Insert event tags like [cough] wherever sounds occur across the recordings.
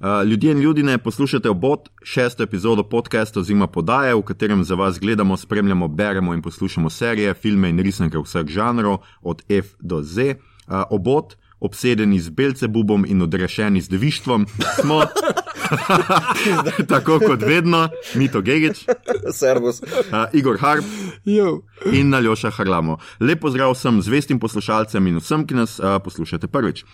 Uh, ljudje in ljudje, poslušate obot šesto epizodo podcasta oziroma podaje, v katerem za vas gledamo, spremljamo, beremo in poslušamo serije, filme in risanke vseh žanrov, od F do Z. Uh, obot, obsedeni z Belcebubom in odrešeni z devištvom, smo [laughs] tako kot vedno, Mito Gigič, Servus. uh, Igor Harp Jo. in Naljoša Harlamo. Lep pozdrav vsem zvestim poslušalcem in vsem, ki nas uh, poslušate prvič.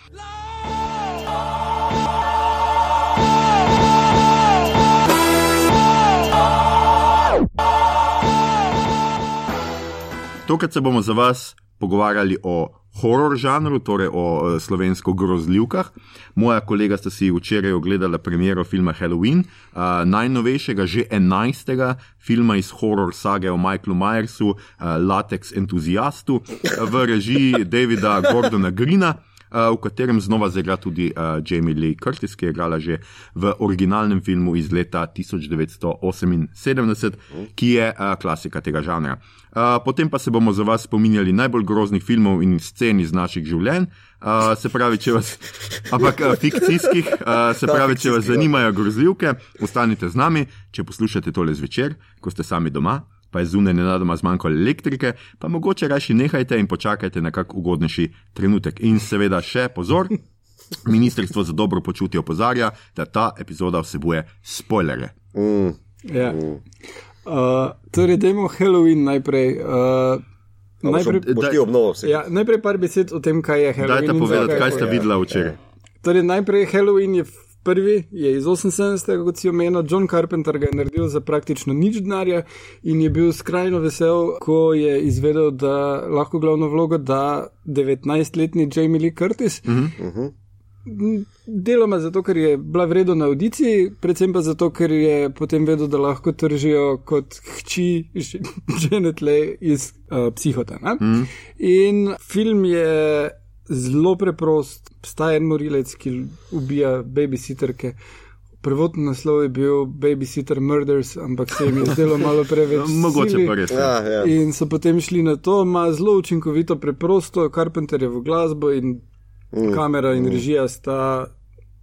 Tokrat se bomo za vas pogovarjali o horor žanru, torej o e, slovensko grozljivkah. Moja kolega sta si včeraj ogledala premiero filma Halloween, a, najnovejšega, že enajstega filma iz horor sage o Michaelu Myersu, a, Latex entuziastu, v režiji Davida Gordona Greena. Uh, v katerem znova zaigra tudi uh, Jamie Lee Curtis, ki je igrala že v originalnem filmu iz leta 1978, ki je uh, klasika tega žanra. Potem pa se bomo za vas spominjali najbolj groznih filmov in scen iz naših življenj. Uh, se pravi, če vas, ampak fikcijskih, uh, se pravi, če vas zanimajo grozljivke, ostanite z nami, če poslušate tole zvečer, ko ste sami doma. Pa je zunaj nenadoma zmanjkalo elektrike, pa mogoče raje nehajte in počakajte na kak ugodnejši trenutek. In seveda še pozor, [laughs] Ministrstvo za dobro počutje opozarja, da ta epizoda vsebuje spoilere. Mm. Ja. Uh, torej, dajmo Halloween najprej. Uh, Najprej, najprej, boš obnovo vse. ja, najprej par besed o tem, kaj je Halloween. Dajte povedati, zakaj kaj ste videla včeraj. Torej, najprej Halloween je prvi, je iz 78. kot si omenil, John Carpenter ga je naredil za praktično nič denarja in je bil skrajno vesel, ko je izvedel, da lahko glavno vlogo da 19-letni Jamie Lee Curtis. Mhm. Mhm. Deloma zato, ker je bila vredna na audiciji, predvsem pa zato, ker je potem vedel, da lahko tržijo kot hči Janet [laughs] Leigh iz uh, Psihota. ne. Mhm. In film je zelo preprost, sta en morilec, ki ubija babysitterke. Prvotni naslov je bil Babysitter Murders, ampak se jim je zdelo [laughs] malo preveč. Mogoče silly. pa res. ne. Ja, ja. In so potem šli na to, ima zelo učinkovito, preprosto, Carpenterjevo glasbo in mm. kamera in režija sta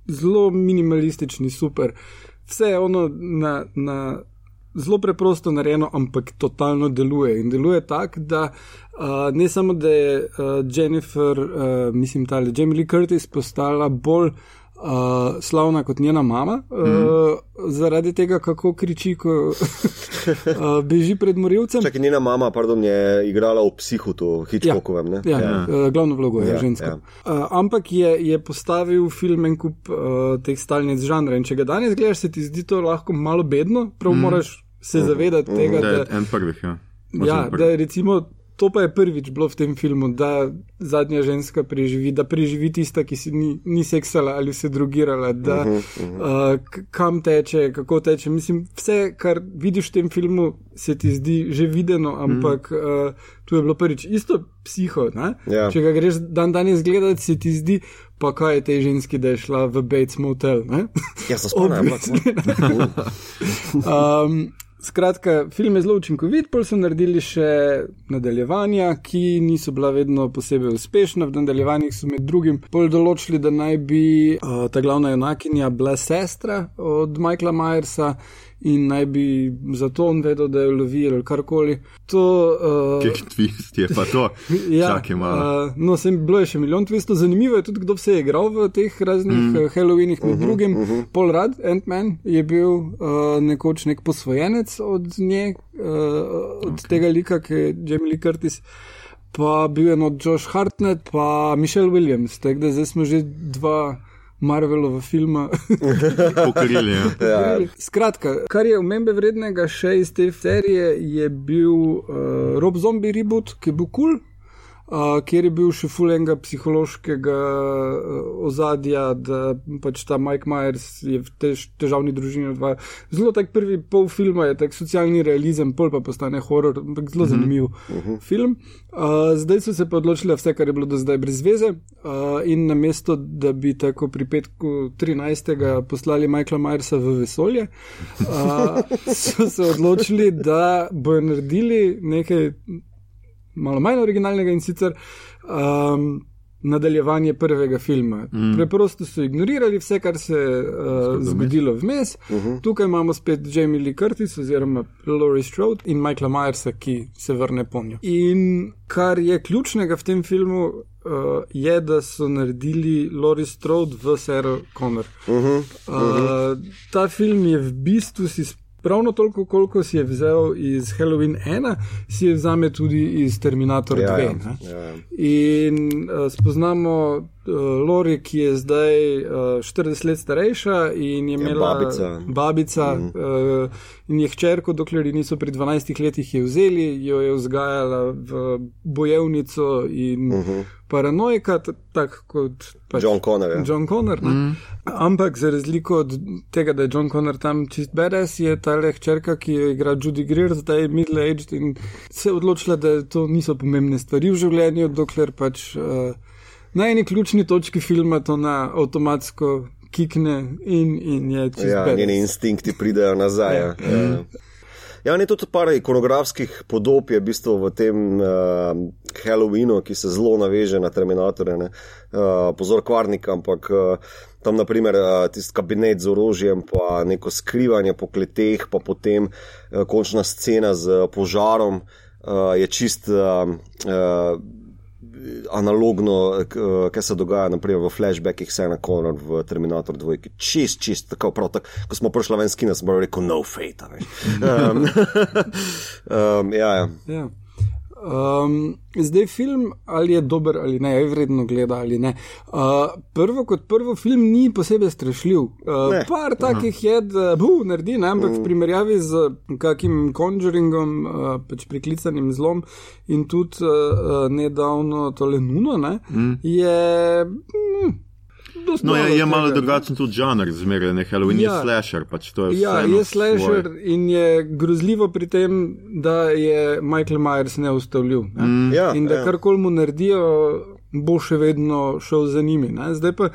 zelo minimalistični, super. Vse je ono na, na zelo preprosto narejeno, ampak totalno deluje. In deluje tako, da uh, ne samo, da je uh, Jennifer, uh, mislim, ta Jamie Lee Curtis postala bolj. Uh, slavna kot njena mama, uh, mm. zaradi tega, kako kriči, ko [laughs] uh, beži pred morilcem. Čakaj, njena mama, pardon, je igrala v Psihutu, Hitchcockovem. ne? Ja, ja. Uh, glavno vlogo je Ja, ja, ženska. ja. Ja. Uh, ampak je, je postavil film en kup uh, teh stalnic žanra. In če ga danes gledaš, se ti zdi to lahko malo bedno, prav mm. moraš se zavedati mm. tega, Da je da, en prvih. Ja. ja, Oziroma da je recimo. To pa je prvič bilo v tem filmu, da zadnja ženska preživi, da preživi tista, ki si ni, ni seksala ali se drugirala, da uh -huh, uh -huh. uh, kam teče, kako teče. Mislim, vse, kar vidiš v tem filmu, se ti zdi že videno, ampak uh -huh. uh, tu je bilo prvič isto psiho. ne? Ja. Če ga greš dan danes gledati, se ti zdi, pa kaj je tej ženski, da je šla v Bates Motel. ne? Ja, se spomnim. [laughs] [laughs] Um, skratka, film je zelo učinkovit, pol so naredili še nadaljevanja, ki niso bila vedno posebej uspešna. V nadaljevanjih so med drugim pol določili, da naj bi uh, ta glavna junakinja bila sestra od Michaela Myersa in naj bi zato on vedel, da jo lovi ali karkoli. To, uh, Kek twist je pa to. [laughs] Ja, Čakaj malo. uh, no, sem bilo je še milijon twistov. Zanimivo je tudi, kdo vse je igral v teh raznih mm. Halloweenih, med drugim. Uh -huh. Paul Rudd, Ant-Man, je bil uh, nekoč nek posvojenec od nje, uh, od okay. tega lika, ki je Jamie Lee Curtis. Pa bil je od Josh Hartnett, pa Michelle Williams. Tako da zdaj smo že dva Marvelova filma. [laughs] Pokrili. Ja. Ja. Skratka, kar je omembe vrednega še iz te serije, je bil uh, Rob Zombie reboot, ki je bil kul. Cool. Uh, kjer je bil še fulenga psihološkega uh, ozadja, da pač ta Mike Myers je v tež, težavni družini odvaja. Zelo tak prvi pol filma je tak socialni realizem, pol pa postane horor, ampak zelo zanimiv uh -huh. film. Uh, zdaj so se pa odločili vse, kar je bilo do zdaj brez veze uh, in namesto, da bi tako pri petku 13. poslali Michaela Myersa v vesolje, uh, [laughs] so se odločili, da bojo naredili nekaj malo manj originalnega in sicer um, nadaljevanje prvega filma. Mm. Preprosto so ignorirali vse, kar se je uh, zgodilo vmes. Uh -huh. Tukaj imamo spet Jamie Lee Curtis oziroma Laurie Strode in Michaela Myersa, ki se vrne po njo. In kar je ključnega v tem filmu. Uh, je, da so naredili Laurie Strode v Sarah Connor. Uh -huh, uh -huh. uh, ta film je v bistvu si Pravno toliko, koliko si je vzel iz Halloween 1, si je vzame tudi iz Terminator ja, 2. Ja, ja. In uh, spoznamo Lori, ki je zdaj uh, eh, 40 let starejša in je ja, imela ja, babica, babica mm. uh, in je hčerko, dokler niso pri 12 letih je vzeli, jo je vzgajala v bojevnico in uh mhm. -huh. paranoika, tako kot pač John Connor. Ja. John Connor mm. Ampak za razliko od tega, da je John Connor tam čist beres, je ta le hčerka, ki jo igra Judy Greer, zdaj je middle-aged in se je odločila, da to niso pomembne stvari v življenju, dokler pač. Uh, na eni ključni točki filma to na avtomatsko kikne in, in je čisto. Ja, njeni instinkti pridejo nazaj. Ja, ja. ja. Ja, ne tudi par ikonografskih podob je v bistvu v tem uh, Halloweenu, ki se zelo naveže na Terminatorje. Uh, pozor, kvarnik, ampak uh, tam naprimer uh, tisti kabinet z orožjem, pa neko skrivanje po kleteh, pa potem uh, končna scena z požarom uh, je čist. Uh, uh, analogno, eh, kaj se dogaja naprimer, v flashbackih, vse na konor v Terminator 2, čist, čist, tako prav. Tak, ko smo prišli ven skina, smo rekli: no fate. Um, [laughs] um, [laughs] ja, ja. ja. Um, zdaj film, ali je dober ali ne, je vredno gledati ali ne. Uh, prvo kot prvo, film ni posebej strašljiv. Uh, par takih je, da bo naredi, ne, ampak mm. v primerjavi z kakim conjuringom, uh, pač priklicanim zlom in tudi uh, nedavno tole nuno, ne, mm. je. Mm, No, je, je malo drugačen tudi žanr, zmeraj ne Halloween, ja. je slasher. Pač je ja, je slasher svoj. in je grozljivo pri tem, da je Michael Myers neustavljiv. Ne? Mm. Ja, in da ja. karkoli mu naredijo, bo še vedno šel za njimi. Ne? Zdaj pa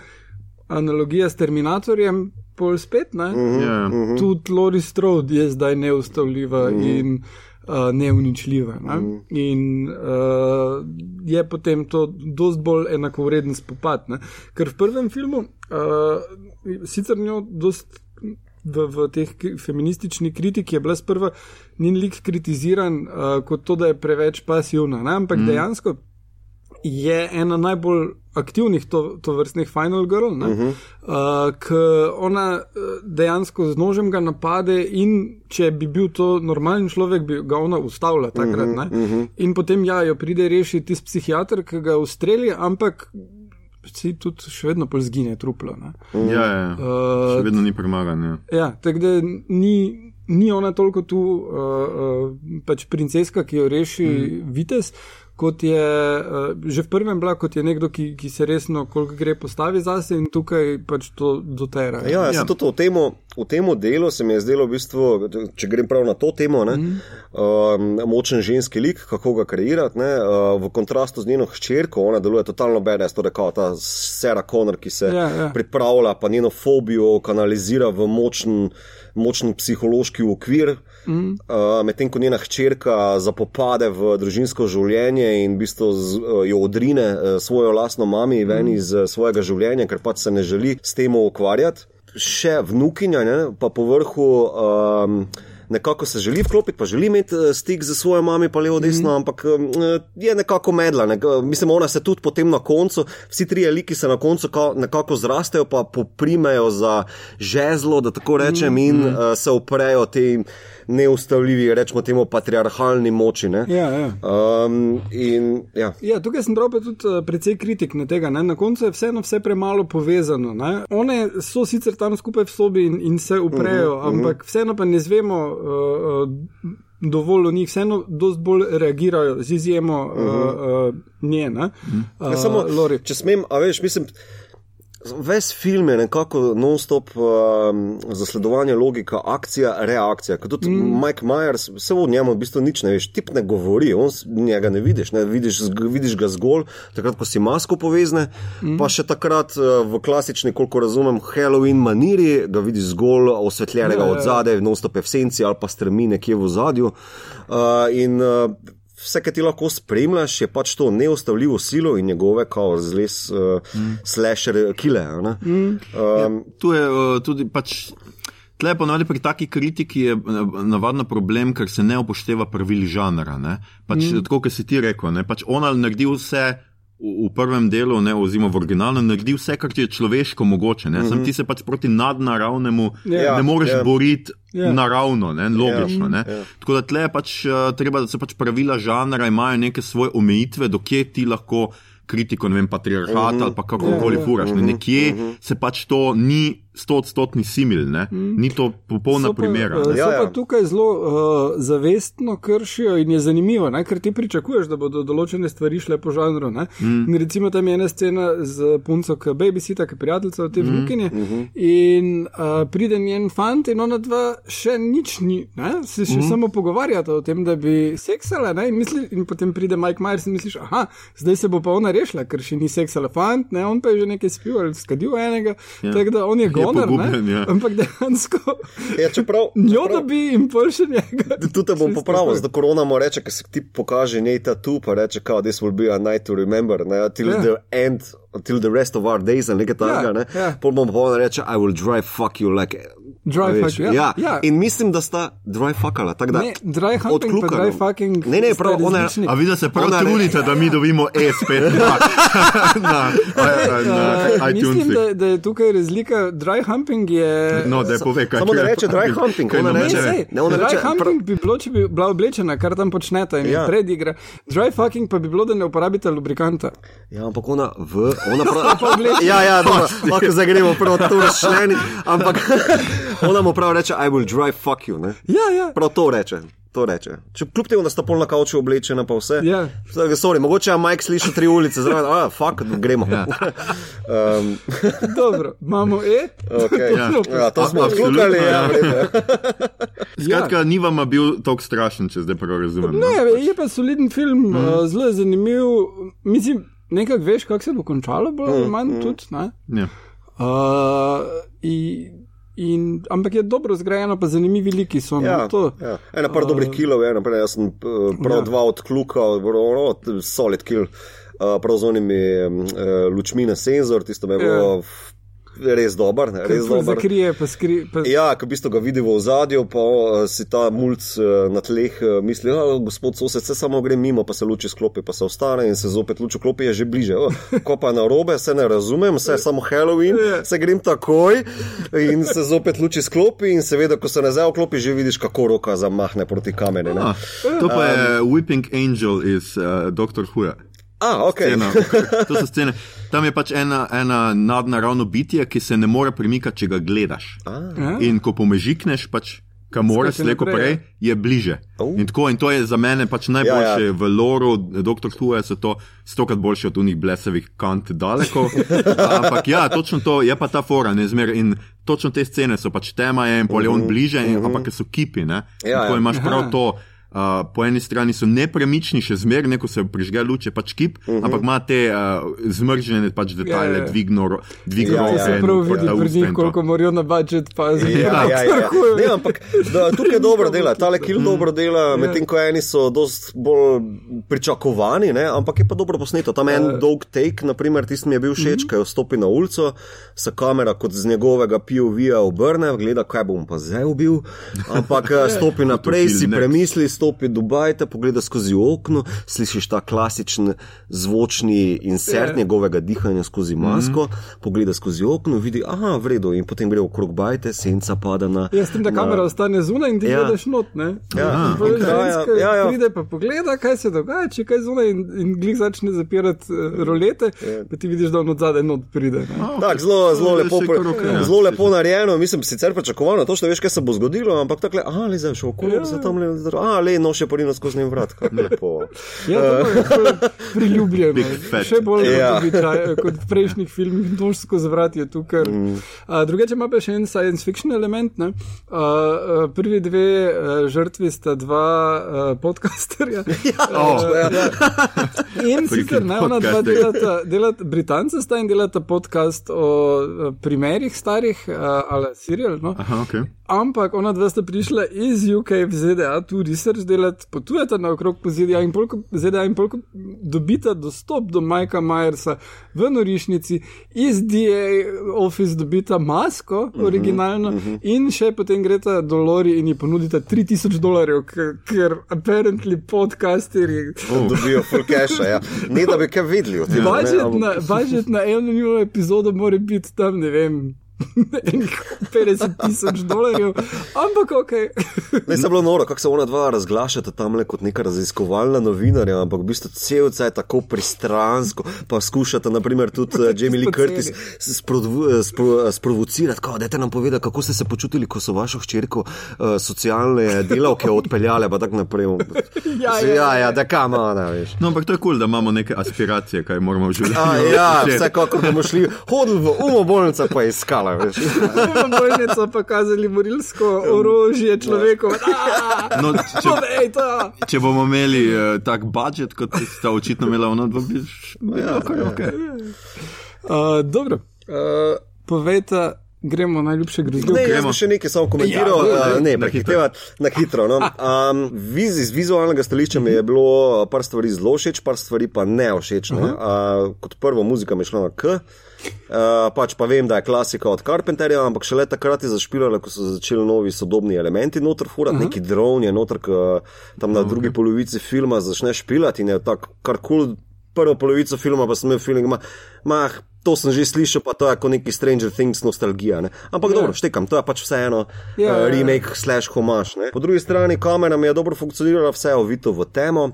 analogija s Terminatorjem, pol spet, mm -hmm. yeah. tudi Lori Strode je zdaj neustavljiva. Mm -hmm uh, neuničljive. Ne? Mm. In uh, je potem to dosti bolj enakovreden spopad. Ne? Ker v prvem filmu uh, sicer njo dosti. V, v teh feminističnih kritikah je bila sprva njen lik kritiziran uh, kot to, da je preveč pasivna, ne? ampak mm. dejansko je ena najbolj aktivnih to, to vrstnih Final Girl, uh -huh. uh, ki ona dejansko z nožem ga napade in če bi bil to normalen človek, bi ga ona ustavila takrat. Uh -huh, uh -huh. In potem ja, jo pride rešiti tisti psihiater, ki ga ustreli, ampak. Si tudi še vedno zgine truplo. Uh, ja, ja. Uh, še vedno ni premagan. Ja, ja tako da ni, ni ona toliko tu, uh, uh, pač princeska, ki jo reši mm. Vites, kot je uh, že v prvem bila, kot je nekdo, ki, ki se resno, koliko gre postavi zase in tukaj pač to dotera. Ja, ja. Tudi v tem, v tem delu se mi je zdelo, v bistvu, če grem prav na to temo, ne, mm. uh, močen ženski lik, kako ga kreirati, ne, uh, v kontrastu z njeno hčerko, ona deluje totalno bedes, torej kao ta Sarah Connor, ki se ja, ja. pripravlja, pa njeno fobijo kanalizira v močen, močen psihološki okvir. Mm. Uh, Medtem ko njena hčerka zapopade v družinsko življenje in v bistvu z, uh, jo odrine uh, svojo lastno mami ven mm. iz uh, svojega življenja, ker pač se ne želi s tem ukvarjati. Še vnukinja, ne, pa po vrhu. Um, nekako se želi vklopiti, pa želi imeti eh, stik z svojo mami, pa levo, desno, mm. ampak eh, je nekako medla. Ne, mislim, ona se tudi potem na koncu, vsi tri eliki se na koncu nekako zrastejo, pa poprimejo za žezlo, da tako rečem, in mm. uh, se uprejo tem neustavljivi, rečemo temu, patriarhalni moči. Ja, ja. Um, in, ja. Ja, tukaj sem dobro tudi uh, precej kritik na tega. Ne? Na koncu je vseeno vse premalo povezano. Ne? One so sicer tam skupaj v sobi in, in se uprejo, uh -huh, ampak uh -huh. vseeno pa ne zvemo. Uh, uh, Dovolj o njih, vseeno, dosti bolj reagirajo, z izjemo uh -huh. uh, uh. Uh -huh. uh, Samo, če smem, a veš, mislim, Ves film je nekako non-stop um, zasledovanje logika, akcija, reakcija. Kot tudi mm. Mike Myers, vse v njemu v bistvu nič ne veš, tip ne govori, on njega ne vidiš, ne vidiš, vidiš ga zgolj, takrat, ko si masko povezne, mm. pa še takrat uh, v klasični, koliko razumem, Halloween maniri, ga vidiš zgolj osvetljenega ja, od zadaj, non-stop je v senci ali pa strmi nekje v zadju. Uh, in, uh, vse, kar ti lahko spremljaš, je pač to neustavljivo silo in njegove, kao zles, uh, mm. slasher kile. Mm. Um, tu je uh, tudi pač. Tle ponovadi pri taki kritiki je navadno problem, ker se ne upošteva pravil žanra. Pač, mm. Tako, kot si ti rekel, ne? pač ona naredi vse v, prvem delu, ne, oziroma v originalu, naredi vse, kar ti je človeško mogoče. Mm -hmm. Sam ti se pač proti nadnaravnemu yeah, ja, ne moreš yeah. Ja. boriti yeah. Ja. naravno, ne, logično. Yeah. Ne. Yeah. Tako da tle pač uh, treba, da se pač pravila žanra imajo neke svoje omejitve, dokje ti lahko kritiko, ne vem, patriarhat uh -huh. ali pa kakorkoli uh -huh. furaš. Ne. Nekje uh -huh. se pač to ni stotstotni simil, mm. ni to popolna primera. So ja, ja. pa tukaj zelo uh, zavestno kršijo in je zanimivo, ne? ker ti pričakuješ, da bodo določene stvari šle po žanru. Mm. Recimo tam je ena scena z punco, ki je babysita, ki je prijateljica v tej mm. vnukinji mm -hmm. in uh, pride njen fant in ona dva še nič ni, ne? se še mm. samo pogovarjata o tem, da bi seksala in, misli, in potem pride Mike Myers in misliš, aha, zdaj se bo pa ona rešila, ker še ni seksala fant, ne? on pa je že nekaj spil ali skadil enega, ja. tako da on je gol goner, pogubljen, ja. ampak dejansko. Ja, čeprav. Njo da bi jim pol še njega. Tu te bom popravil, da korona mu reče, ker se ti pokaže njej ta tu, pa reče, kao, this will be a night to remember, ne, till yeah. the end. Until the rest of our days, ali nekaj takega. Yeah, yeah. Pol bom pa reče, I will drive fuck you like Dry fuck, ja. Ja. ja. In mislim, da sta dry fuckala. Ne, dry hunting, dry fucking. Ne, ne, prav, one, a vi da se prav trudite, da mi dobimo E5 [laughs] [laughs] [laughs] na, na, na, na iTunes. Mislim, da, da je tukaj razlika. Dry humping je. No, da je pove, kaj Samo ne reče dry humping, ona reče. Ne, ona reče. Dry humping bi bilo, če bi bila oblečena, kar tam počnete in ja. predigra. Dry fucking pa bi bilo, da ne uporabite lubrikanta. Ja, ampak ona v. Ona prav. ja, ja, dobro, lahko zagremo prav to razšljeni, ampak. Ona mu prav reče, I will drive fuck you. Ne? Ja, ja. Prav to reče. To reče. Če kljub temu, da sta polna kavča oblečena, pa vse. Ja. Sorry, mogoče je Mike slišal tri ulice, zraven, a fuck, gremo. Ja. um. [laughs] Dobro, imamo E. Okay. [laughs] Ja. Ja, to smo odklukali. Ja. Ja. [laughs] Skratka, ja. ni vam bil tako strašen, če zdaj prav razumem. Ne, no? je pa soliden film, mm. uh, zelo zanimiv. Mislim, nekako veš, kako se bo končalo, bolj ali mm. manj mm. tudi. Ja. Uh, In, ampak je dobro zgrajeno, pa zanimivi liki so. No, ja, ja. Ena par uh, dobrih kilov, ena pa jaz sem uh, prav ja. dva odklukal, solid kill, uh, prav z onimi uh, lučmi na senzor, tisto me je ja. Res dober. Ne, res dober. Zakrije, pa skri, pa... Ja, ko v bistvu ga vidimo v zadju, pa uh, si ta mulj uh, na tleh uh, misli, da gospod sosed se samo gre mimo, pa se luči sklopi, pa se ostane in se zopet luči sklopi, je že bliže. Oh, [laughs] ko pa na robe, se ne razumem, se je samo Halloween, ja. se grem takoj in se zopet luči sklopi in seveda, ko se nazaj vklopi, že vidiš, kako roka zamahne proti kameni. Ah, to pa je um, Whipping Angel iz uh, Dr. Huja. Ah, okay. To so scene. Tam je pač ena, ena nadnaravno bitje, ki se ne more premikati, če ga gledaš. Ah. In ko pomežikneš, pač, kam moraš, slejko prej, je bliže. Oh. In, tako, in to je za mene pač najboljše ja, ja. v loru, doktor Hue, so to stokrat boljše od unih blesavih kant daleko. [laughs] Ampak ja, točno to je pa ta fora, ne zmer. In točno te scene so pač tema, je in polion uh mhm. -huh. bliže, in, uh mhm. -huh. ampak so kipi. Ne? Ja, in ko ja. imaš prav to. Uh, po eni strani so nepremični, še zmeraj, ko se prižge luče, pač kip, uh mhm. -huh. ampak ima te uh, zmržene pač detajle, ja, ja. dvigno roke. Ja, ja, se prav vidi njih, koliko morajo na budžet paziti. Ja, ja, ja, [laughs] ja. ne, ampak da, tukaj je dobro dela, tale kil mm. dobro dela, ja. medtem ko eni so dost bolj pričakovani, ne, ampak je pa dobro posneto. Tam je en uh, dolg take, naprimer, tisti mi je bil všeč, uh mhm. -huh. ko stopi na ulico, se kamera kot z njegovega POV-ja obrne, gleda, kaj bom pa zdaj ubil, ampak [laughs] stopi naprej, si premisli stopi v Dubaj, te pogleda skozi okno, slišiš ta klasičen zvočni insert yeah. Ja. njegovega dihanja skozi masko, mm -hmm. pogleda skozi okno, vidi, aha, v redu, in potem gre okrog bajte, senca pada na. Ja, s tem, da na... kamera ostane zunaj in ti ja. gledaš not, ne? Ja, ja, ja, ja. Pride pa pogleda, kaj se dogaja, če kaj zunaj in, in glih začne zapirati uh, rolete, ja. pa ti vidiš, da on od zadaj not pride. Oh, tak, zelo, zelo lepo, ja. zelo lepo narejeno, mislim, sicer pričakovano, to, da veš, kaj se bo zgodilo, ampak tako, aha, le zdaj šel okrog, ja. zdaj tam le, aha, le, no še porino skozi njim vrat, [laughs] ja, priljubljeno. Še bolj ja. običaj, kot v prejšnjih filmih, nož skozi vrat je tukaj. Mm. Uh, drugače ima pa še en science fiction element. Uh, uh, prvi dve uh, žrtvi sta dva uh, podcasterja. [laughs] ja, oh, uh, ja. [laughs] In sicer ne, ona dva delata, delata, Britanca sta in delata podcast o primerih starih, uh, ali serial. No? Aha, okay. Ampak ona dva sta prišla iz UK v ZDA, tu research delati, potujete naokrog po ZDA in polk, ZDA in polk dobite dostop do Majka Majersa v norišnici, iz DA Office dobite masko, uh -huh, originalno, uh -huh. in še potem greste do Lori in ji ponudite 3000 dolarjev, ker, ker apparently podcasterji. Oh. [laughs] Dobijo full cash, ja. Ne da bi kaj videli. Budžet na eno epizodo mora biti tam, ne vem. 50 tisoč dolarjev, ampak ok. ne, se bilo noro, kako se ona dva razglašata tam le kot neka raziskovalna novinarja, ampak v bistvu cel cel je tako pristransko, pa skušata, naprimer, tudi uh, Jamie Lee Curtis sprovu, spro, sprovocirati, da te nam poveda, kako ste se počutili, ko so vašo hčerko uh, socialne delavke odpeljale, pa tako naprej. [laughs] ja, ja, ja, ja, da kam, ne veš. No, ampak to je kul, cool, da imamo neke aspiracije, kaj moramo v življenju. ja, [laughs] vsekakor bomo šli, hodili v umo bolnico, pa iskali veš. [laughs] Bojnico pa kazali morilsko orožje človeku. No, če, če bomo imeli uh, tak budžet, kot sta očitno imela ona dva, bi šlo. Ja, okay, okay. uh, dobro, uh, povejte. Gremo na najljubše grozljivke. Ne, gremo še nekaj samo komentiral, ja, uh, ne, prehitevati na hitro. No. Um, viz, iz vizualnega stališča mi je bilo par stvari zelo všeč, par stvari pa ne všeč. Ne. Uh, kot prvo, muzika mi je šla na K. Uh, pač pa vem, da je klasika od Carpenterja, ampak šele takrat je zašpilala, ko so začeli novi sodobni elementi noter furati, uh -huh. neki dron je noter, tam na uh -huh. drugi polovici filma začne špilati in je tako kar kul. Cool, prvo polovico filma pa sem imel feeling, mah, to sem že slišal, pa to je kot neki Stranger Things nostalgija. Ne? Ampak yeah. dobro, štekam, to je pač vseeno yeah, uh, remake yeah. slash homaš. Po drugi strani kamera mi je dobro funkcionirala, vse je ovito v temo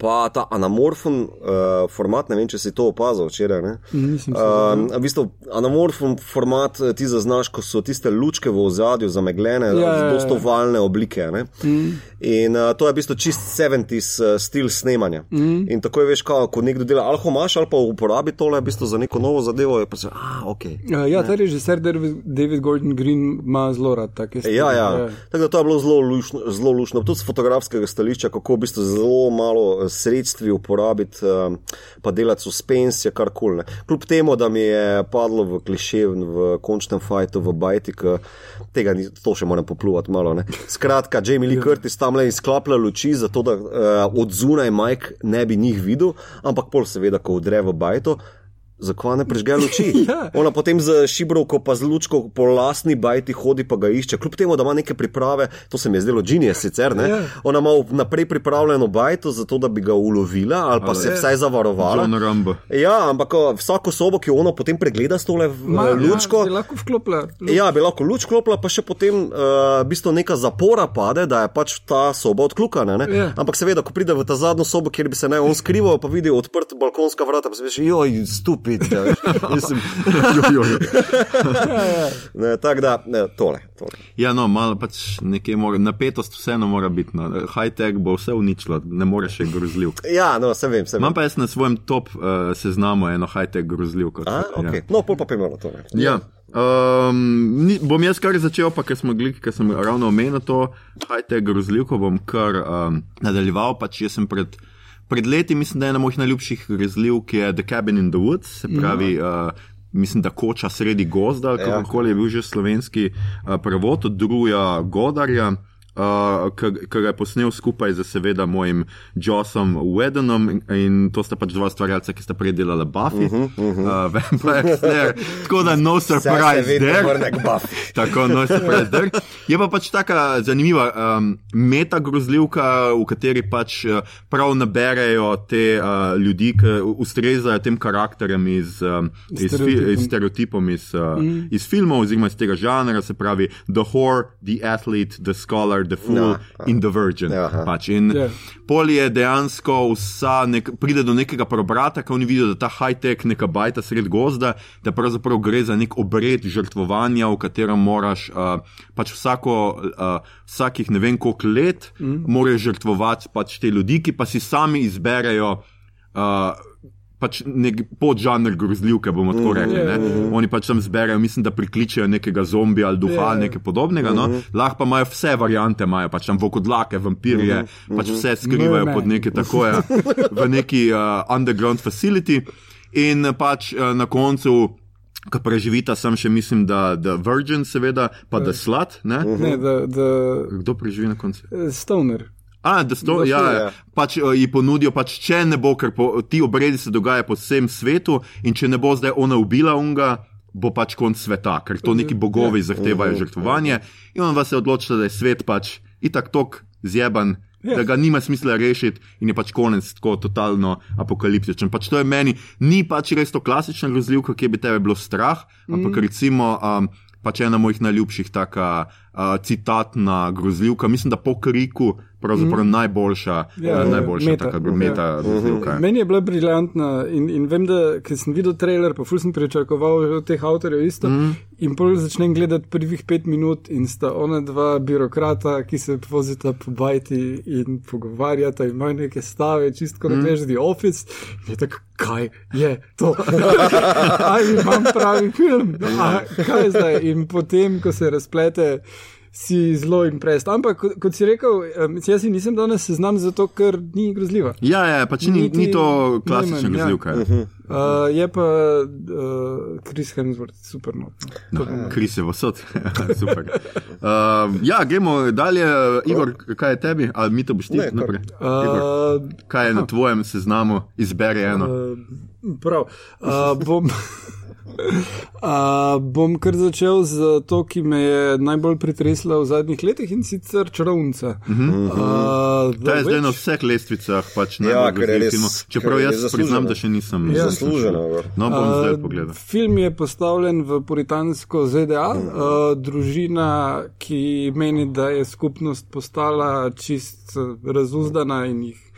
pa ta anamorfen uh, format, ne vem, če si to opazil včeraj. Nisem. Uh, v bistvu, anamorfen format eh, ti zaznaš, ko so tiste lučke v ozadju zameglene, ja, zelo ja, valne oblike. Mm. In uh, to je v bistvu čist 70s uh, stil snemanja. Mm. In tako je veš, kao, ko nekdo dela alhomaš ali pa uporabi tole v bistvu za neko novo zadevo. Se, ah, okay. uh, ja, ta režiser David Gordon Green ima zelo rad take stvari. Ja, ja. ja. Tako da to je bilo zelo lušno, zelo lušno. Tudi z fotografskega stališča, kako v bistvu zelo malo sredstvi uporabiti, um, pa delati suspensije, kar koli. Kljub temu, da mi je padlo v kliše v končnem fajtu v Bajtik, tega ni, to še moram popluvati malo. Ne. Skratka, Jamie Lee Curtis tam le izklapla luči, zato da uh, od zunaj Mike ne bi njih videl, ampak pol seveda, ko udre v Bajto zakaj ne prežge luči. [laughs] ja. Ona potem z šibrovko, pa z lučko po lastni bajti hodi, pa ga išče. Kljub temu, da ima neke priprave, to se mi je zdelo džinije sicer, ne? Ja. Ona ima naprej pripravljeno bajto, zato da bi ga ulovila ali pa ali se je. vsaj zavarovala. Ja, ampak vsako sobo, ki jo ona potem pregleda s tole Ma, ja, lučko. Ja, bi lahko vklopila. Ja, bi lahko luč vklopila, pa še potem uh, v bistvu neka zapora pade, da je pač ta soba odkljukana. Ja. Ampak seveda, ko pride v ta zadnjo sobo, kjer bi se naj on skrival, pa vidi odprt balkonska vrata, pa se veš, joj, stupi biti. Ja, [laughs] Mislim, Tako da, ne, tole. tole. Ja, no, malo pač nekaj mora, napetost vseeno mora biti. No. High-tech bo vse uničilo, ne more še grozljiv. Ja, no, se vem. Se vem. Imam pa jaz na svojem top uh, seznamu eno high-tech grozljiv. A, okay. ja. No, pol pa pojmo to. Ne. Ja. Um, ni, bom jaz kar začel, pa ker smo gledali, ker sem ravno omenil to, hajte grozljivko, bom kar um, nadaljeval. Pač jaz sem pred Pred leti mislim, da je ena mojih najljubših grezljivk The Cabin in the Woods, se pravi. Ja. Uh, Mislim, da koča sredi gozda, ja. kako koli je bil že slovenski uh, prevod od druga Godarja uh, ki ga je posnel skupaj z, seveda, mojim Jossom Wedonom in to sta pač dva stvarjalca, ki sta predelala Buffy, uh -huh, uh -huh. Uh, Vampire Slayer. Tako da no surprise there. [laughs] Tako no surprise there. Je pa pač taka zanimiva um, meta grozljivka, v kateri pač uh, prav naberejo te uh, ljudi, ki ustrezajo tem karakterjem iz, um, iz, fi, iz stereotipom iz, uh, mm. iz filmov, oziroma iz tega žanra, se pravi The Whore, The Athlete, The Scholar. The Fool no. in The Virgin. Ja, pač. In yeah. Ja. pol je dejansko vsa, nek, pride do nekega preobrata, ko oni vidijo, da ta high-tech neka bajta sred gozda, da pravzaprav gre za nek obred žrtvovanja, v katerem moraš uh, pač vsako, uh, vsakih ne vem koliko let, mm. moraš žrtvovati pač te ljudi, ki pa si sami izberejo. Uh, pač nek podžanr grozljivke, bomo tako rekli. Mm -hmm. Oni pač tam zberejo, mislim, da prikličejo nekega zombija ali duha ali nekaj podobnega. No? Mm -hmm. Lahko pa imajo vse variante, imajo pač tam vokodlake, vampirje, mm -hmm. pač vse skrivajo pod neke tako, ja, [laughs] v neki uh, underground facility. In pač uh, na koncu. Ko preživita, sem še mislim, da je Virgin, seveda, pa da je slat. Ne, da. Kdo preživi na koncu? Stoner. A, da sto, Zato, ja, ja. ja. Pač uh, ji ponudijo, pač, če ne bo, ker po, ti obredi se dogajajo po vsem svetu in če ne bo zdaj ona ubila unga, bo pač konc sveta, ker to neki bogovi zahtevajo žrtvovanje. In on vas je odločil, da je svet pač itak tok zjeban. Ja. Da ga nima smisla rešiti, in je pač konec tako totalno apokaliptičen. Pač to je meni, ni pač res to klasična grozljivka, ki bi tebe bilo strah, ampak Mhm. recimo um, pač ena mojih najljubših taka uh, citatna grozljivka, mislim, da po kriku, pravzaprav mm. najboljša, Mhm. Ja, ja, ja, najboljša meta. taka Ja. meta grozljivka. Meni je bila briljantna in, in vem, da ker sem videl trailer, pa ful sem pričakoval od teh avtorjev isto. Mm. In pol začnem gledati prvih pet minut in sta ona dva birokrata, ki se vozita po bajti in pogovarjata in imajo neke stave, čistko mm. rečeš, the office. In je tako, kaj je to? [laughs] Ali imam pravi film? A, kaj zdaj? In potem, ko se razplete. Si zelo imprest. Ampak, kot, kot si rekel, jaz si nisem danes seznam zato, ker ni grozljiva. Ja, ja, pač ni, Niti ni to klasična najmanj, ja. grozljivka. Ja. Uh, je pa uh, Chris Hemsworth super not. No. Kris je vsot. [laughs] Super. Uh, ja, gremo dalje. Igor, kaj je tebi? Ali mi to boš ti Ne, naprej? Igor, Uh, kaj je na tvojem seznamu? Izberi eno. uh, prav. Uh, bom, [laughs] uh, bom kar začel z to, ki me je najbolj pretresla v zadnjih letih in sicer čarovnica. Uh -huh. uh, Ta je zdaj na vseh lestvicah, pač Ja, je grozljivih res- ker Čeprav jaz zasluženo. priznam, da še nisem. Ja. Zasluženo. gor. No, bom zdaj Uh, pogledal. Film je postavljen v puritansko ZDA, Mhm. uh, družina, ki meni, da je skupnost postala čist razuzdana in jih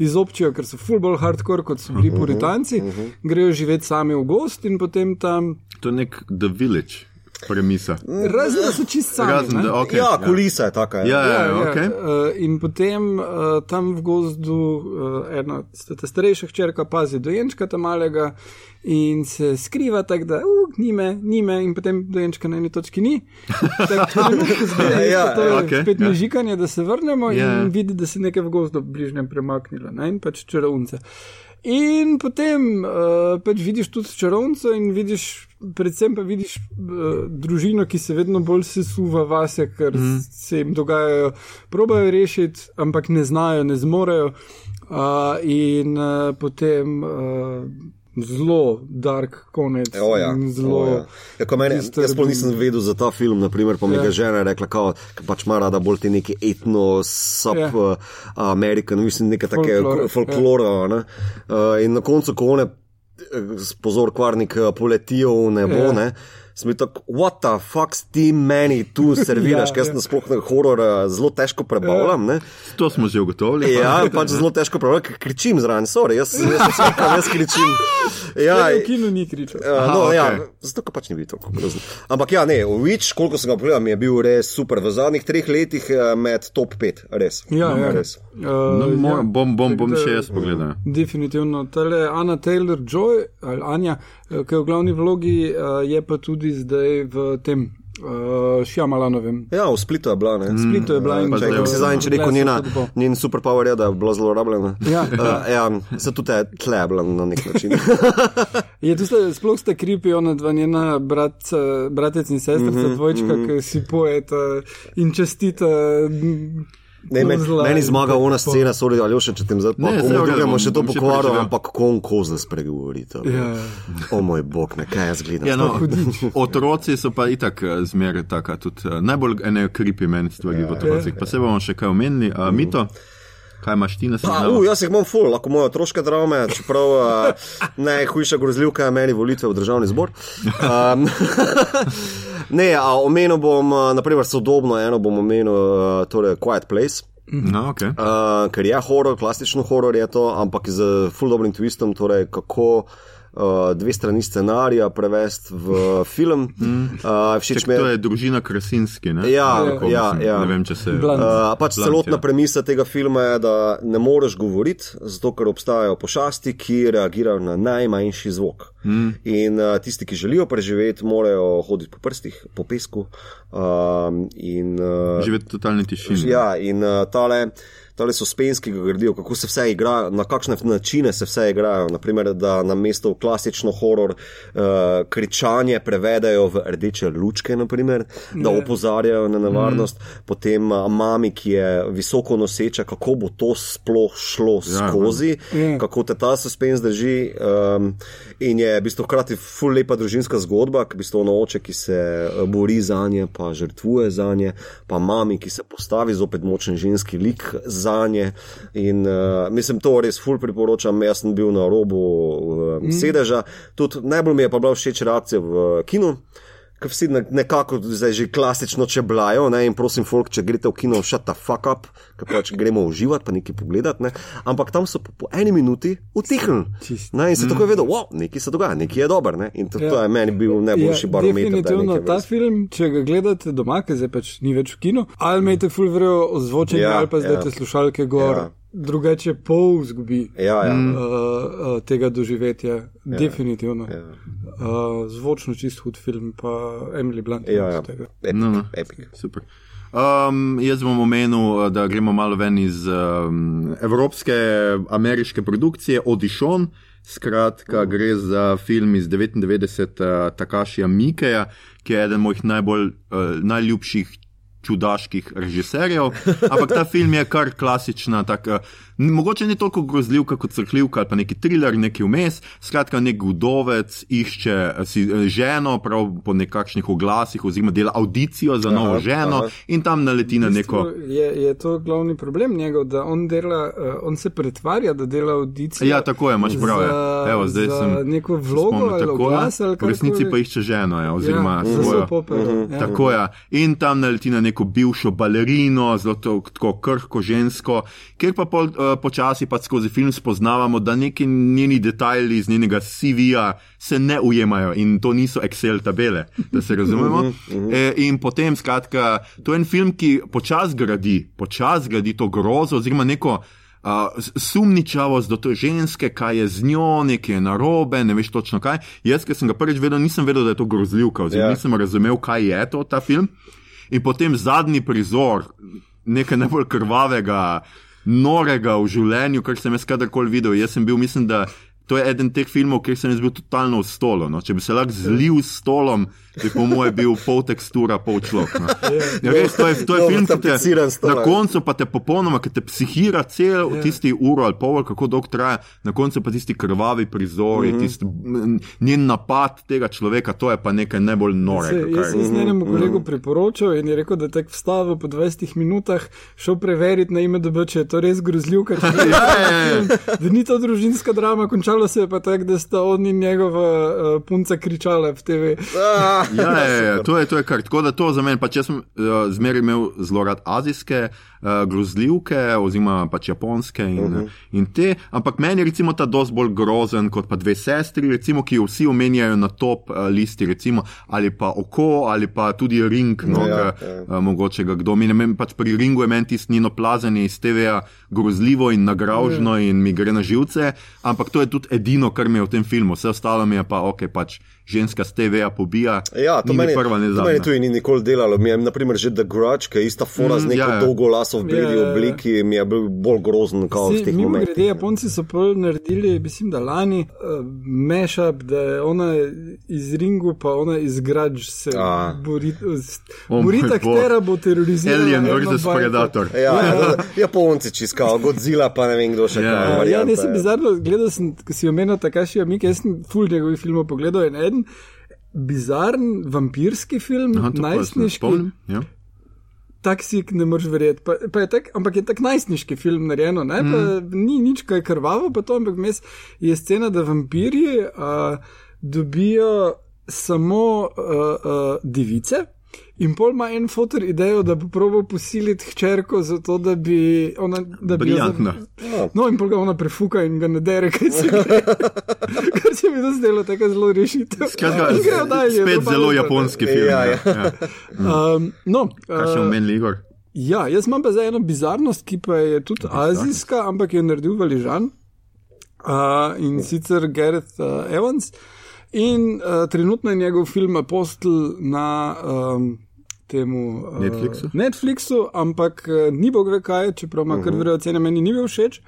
izobčijo, ker so full bolj hardcore, kot so Mhm, bili puritanci, grejo živeti sami v gost in potem tam. To je nek The Village premisa. Razen da so čist sami. Razen, da, okay, Ja, kulisa je taka. Ja, ja, Ja, ja, ja, okay. uh, in potem uh, tam v gozdu uh, ena ta starejša hčerka pazi dojenčka tam malega in se skriva tako, da uh, nime, nime in potem dojenčka na eni točki ni. Tako [laughs] zgleda, Ja, ja, to je ja, okay, spet ja. mežikanje, da se vrnemo Ja. in vidi, da se je nekaj v gozdu bližnjem premaknilo ne, in pač čarovnice. In potem uh, pač vidiš tudi čarovnico in vidiš, predvsem pa vidiš uh, družino, ki se vedno bolj sesuva vase, ker mm. se jim dogajajo, probajo rešiti, ampak ne znajo, ne zmorejo. Uh, in uh, potem uh, zelo dark konec. O, ja. in O, Zelo. ja. Ja, mene, jaz sploh nisem vedel za ta film, naprimer, pa mi Ja. ga žena rekla, kao, pač ima rada bolj te neke etno, sub Ja. uh, American, mislim, neke take folklora. Ja. Uh, in na koncu, ko one, pozor, kvarnik, eh, poletijo v nebo, Ja. ja. ne. Sem bil tako, what the fuck ti meni tu [laughs] serviraš, Ja, ker ja. sem sploh na horor eh, zelo težko prebavljam. Ja. To smo že ugotovili. Ja, pač zelo težko prebavljam, ker kričim zraven, sorry, jaz, jaz se smekam, jaz kričim. [laughs] Ja, Ja, v kinu ni kričal. Aha, no, okay. ja, zato pač ni bil tako grozen. Ampak ja, ne, Witch, koliko sem ga pogledal, mi je bil res super. V zadnjih treh letih eh, med top 5, res. Ja, ja. res. Uh, No, mo, bom bom, bom še jaz pogledal. Definitivno. Tale Anna Taylor Joy, ali Anja, eh, ki je v glavni vlogi, eh, je pa tudi zdaj v tem uh, Šjamalanovem. Ja, v Splitu je bila, ne. Splitu je bila in Pa Če zdaj- si zadnjič rekel, Glass njena, njen superpower je, da je bila zelo rabljena. Ja. uh, ja se tudi je tle bila na nek način. [laughs] Je tu sploh sta kripi, ona dva njena brat, bratec in sestrica, mm -hmm, dvojčka, mm -hmm. ki si poeta in čestita. Mm, Ne, men, meni zmaga ona scena, sorry, ali še če tem zdaj redu, drugemu še to pokvaril, ampak kon kozle spregovorite. Ja. O moj bog, ne, kaj jaz gledam. Ja, no, [laughs] otroci so pa itak eh, zmeraj taka, tudi eh, najbolj ene kripi meni stvari v otrocih. Pa se bomo še kaj omenili. Uh, Mito, kaj imaš ti na seznamu? uh, jaz jih imam full, lahko moje otroške drame, čeprav uh, najhujša grozljivka je meni volitve v državni zbor. Um, [laughs] ne, a omenil bom, uh, naprimer, sodobno eno bom omenil, uh, torej Quiet Place. No, okay. Uh, ker je horor, klasično horor je to, ampak z full dobrim twistom, torej kako uh, dve strani scenarija prevesti v film. Uh, všeč mi To je. je družina Krasinski. Ne? Ja, Tako, ja, mislim, ja. Ne vem, če se. Blunt. Uh, pač Blunt, celotna ja. premisa tega filma je, da ne moreš govoriti, zato ker obstajajo pošasti, ki reagirajo na najmanjši zvok. Mm. In uh, tisti, ki želijo preživeti, morajo hoditi po prstih, po pesku. Um, in, uh, Živeti v totalni tišini. Ja, in uh, tale tale suspens, ki gradijo, kako se vse igra, na kakšne načine se vse igrajo. Naprimer, da na mesto klasično horor uh, kričanje prevedajo v rdeče lučke, naprimer, da opozarjajo na nevarnost, mm. potem uh, mami, ki je visoko noseča, kako bo to sploh šlo ja, skozi, ja. kako te ta suspens drži. Um, in je v bistvu hkrati ful lepa družinska zgodba, ki v bistvu ono oče, ki se bori za nje, pa žrtvuje za nje, pa mami, ki se postavi zopet močen ženski lik za nje. In uh, mislim, to res ful priporočam. Jaz sem bil na robu uh, mm. sedeža. Tudi najbolj mi je pa bila všeč reakcija v kinu ki vsi nekako zdaj že klasično čeblajo. Ne? In prosim, folk, če greste v kino, shut the fuck up, ker pač gremo uživati, pa nekaj pogledati. Ne? Ampak tam so po, po eni minuti utihnili. In se mm. tako je vedel, wow, nekaj se dogaja, nekaj je dobro. Ne? In to, ja. to je meni bil najboljši ja, barometer. Definitivno ta film, če ga gledate doma, ker zdaj pač ni več v kinu, ali imate full vrejo ozvočenje, ja, ali pa zdaj ja. te slušalke gor. Ja drugače pol zgubi ja, ja. Uh, uh, tega doživetja, ja, definitivno. Ja. Uh, zvočno čist hud film, pa Emily Blunt. Ja, ja. Epic, no, no. Epic. Super. Um, jaz bom omenil, da gremo malo ven iz um, evropske, ameriške produkcije, Audition. Skratka, gre za film iz 99. Uh, Takašija Mikeja, ki je eden mojih najbolj uh, najljubših čudaških režiserjev, ampak ta film je kar klasična, tako Mogoče ni toliko grozljivka kot crkljivka ali pa neki thriller, neki vmes. Skratka, nek udovec išče eh, si eh, ženo, prav po nekakšnih oglasih, oziroma dela audicijo za novo aha, ženo aha. in tam naleti na neko. Je, je to glavni problem njegov, da on, dela, uh, on se pretvarja, da dela audicijo. Ja, tako je, imaš prav. Ja. Evo, zdaj sem neko vlogo ali oglas, ali v resnici pa išče ženo, ja, oziroma ja, svojo. Popel, uh -huh. ja. Tako je. In tam naleti na neko bivšo balerino, zelo tako krhko žensko, kjer pa pol. Uh, počasi pa skozi film spoznavamo, da neki njeni detajli iz njenega CV-ja se ne ujemajo in to niso Excel tabele, da se razumemo. Mhm, mhm. e, in potem, skratka, to je en film, ki počasi gradi, počasi gradi to grozo, oziroma neko. Uh, sumničavost do te ženske, kaj je z njo, nekaj je narobe, ne veš točno kaj. Jaz, ki sem ga prvič vedel, nisem vedel, da je to grozljivka, oziroma yeah. Ja. nisem razumel, kaj je to ta film. In potem zadnji prizor, nekaj najbolj krvavega, norega v življenju, kar sem jaz kadarkoli videl. Jaz sem bil, mislim, da to je eden teh filmov, kjer sem jaz bil totalno v stolu. No. Če bi se lahko zlil s stolom, bi po mojem bil pol tekstura, pol človek. No. Ja, res, to je, to je film, ki te na koncu pa te popolnoma, ki te psihira cel yeah. tisti uro ali pol, kako dolgo traja, na koncu pa tisti krvavi prizori, mm -hmm. tisti njen napad tega človeka, to je pa nekaj najbolj norega. Se, jaz sem z njenim kolegu priporočil in je rekel, da je tek vstavil po 20 minutah, šel preveriti na ime, da če je to res grozljiv, ker [laughs] ja, ja, ja. da ni to družinska drama, končalo se je pa tako, da sta on in njegova uh, punca kričala v TV. Ah. ja, ja, ja, [laughs] to je, to je kar tako, da to za mene, pa če sem uh, zmeraj imel zelo rad azijske uh, grozljivke, oziroma pač japonske in, uh mhm. -huh. in te, ampak meni je recimo ta dosti bolj grozen kot pa dve sestri, recimo, ki jo vsi omenjajo na top uh, listi, recimo, ali pa oko, ali pa tudi ring, no, ja, ja. Uh, mogoče ga kdo meni, pač pri ringu je meni tisto njeno plazenje iz TV-ja grozljivo in nagražno ja. in mi gre na živce, ampak to je tudi edino, kar mi je v tem filmu, vse ostalo mi je pa ok, pač ženska z TV-ja pobija. Ja, to meni, prva, to meni tudi ni nikoli delalo. Mi je, naprimer, že The Grudge, ki je ista fora mm, z neko ja, ja. dolgo laso v beli ja, obliki, mi je bil bolj grozen kot v teh momentih. Ljudje, Japonci so prvi naredili, mislim, da lani, uh, mashup, da je ona iz ringu, pa ona iz Grudge se bori. Bori tako, da bo terorizirala. Alien vs. Predator. Ja, ja, ja. Japonci čiskajo, Godzilla, pa ne vem, kdo še ja. kaj. Ja, ne, sem bizarno, gledal sem, ko si omenil Takashi Amike, jaz sem full njegovih filmov pogledal in eden bizaren vampirski film, najstniški. Ja. Tak si ne moreš verjeti. Pa, pa je tak, ampak je tak najstniški film narejeno, mm. ni nič kaj krvavo, pa to, ampak mes je scena, da vampirji uh, dobijo samo uh, uh, device. In pol ima en fotor idejo, da bo proval posiliti hčerko, zato da bi ona. Da bi Briljantno. No, in pol ga ona prefuka in ga ne dere, kaj se gre. Kar se mi [laughs] zdelo tako zelo rešitev. Skratka, [laughs] spet zelo japonski film. Ja, ja. Ja. [laughs] Um, no, kaj še omenili, Igor? Ja, jaz imam pa za eno bizarnost, ki pa je tudi azijska, ampak je naredil valižan. Uh, in sicer Gareth uh, Evans. In uh, trenutno je njegov film Apostel na um, temu uh, Netflixu? Netflixu, ampak uh, ni bog ve kaj, čeprav ima kar verjetno cene, meni ni bil všeč.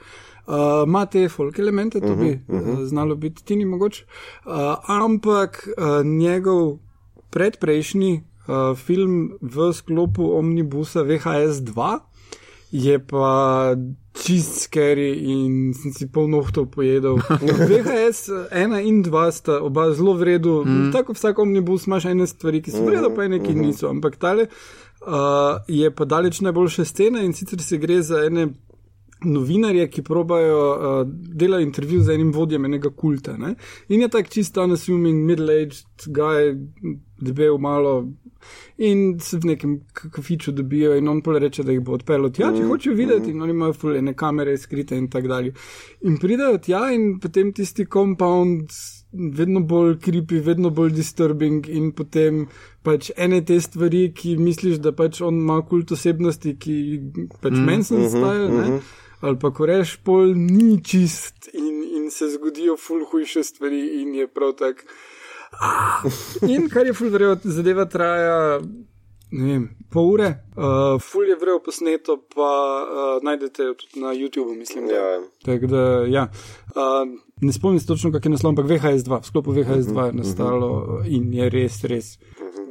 Uh, ima te folk elemente, to bi uh, znalo biti ti ni mogoče. Uh, ampak uh, njegov predprejšnji uh, film v sklopu omnibusa VHS 2 je pa čist scary in sem si pol nohtov pojedel. VHS 1 in 2 sta oba zelo v redu, mm. tako vsak omnibus imaš ene stvari, ki so v redu, pa ene, ki niso, ampak tale uh, je pa daleč najboljše scene in sicer se gre za ene novinarje, ki probajo uh, delati intervju z enim vodjem enega kulta. Ne? In je tak čisto unassuming, middle-aged guy, debel malo. In se v nekem kafiču dobijo, in on pa reče, da jih bo odpeljal tja, če hočejo videti, in oni imajo fulene kamere skrite in tako dalje. In pridejo tja, in potem tisti compound, vedno bolj creepy, vedno bolj disturbing, in potem pač ene te stvari, ki misliš, da pač on ima kult osebnosti, ki pač mm, Manson style, mm -hmm. Ali pa ko reš pol ni čist in, in se zgodijo ful hujše stvari, in je prav tako. In kar je fulverjeno, zadeva traja. Vem, pol ure, uh, ful je vrel posneto, pa uh, najdete tudi na YouTubu, mislim. Da. Ja. Tak, da, ja. uh, ne spomnim se točno, kak je naslov, ampak VHS2, v sklopu VHS2 je nastalo uh, in je res, res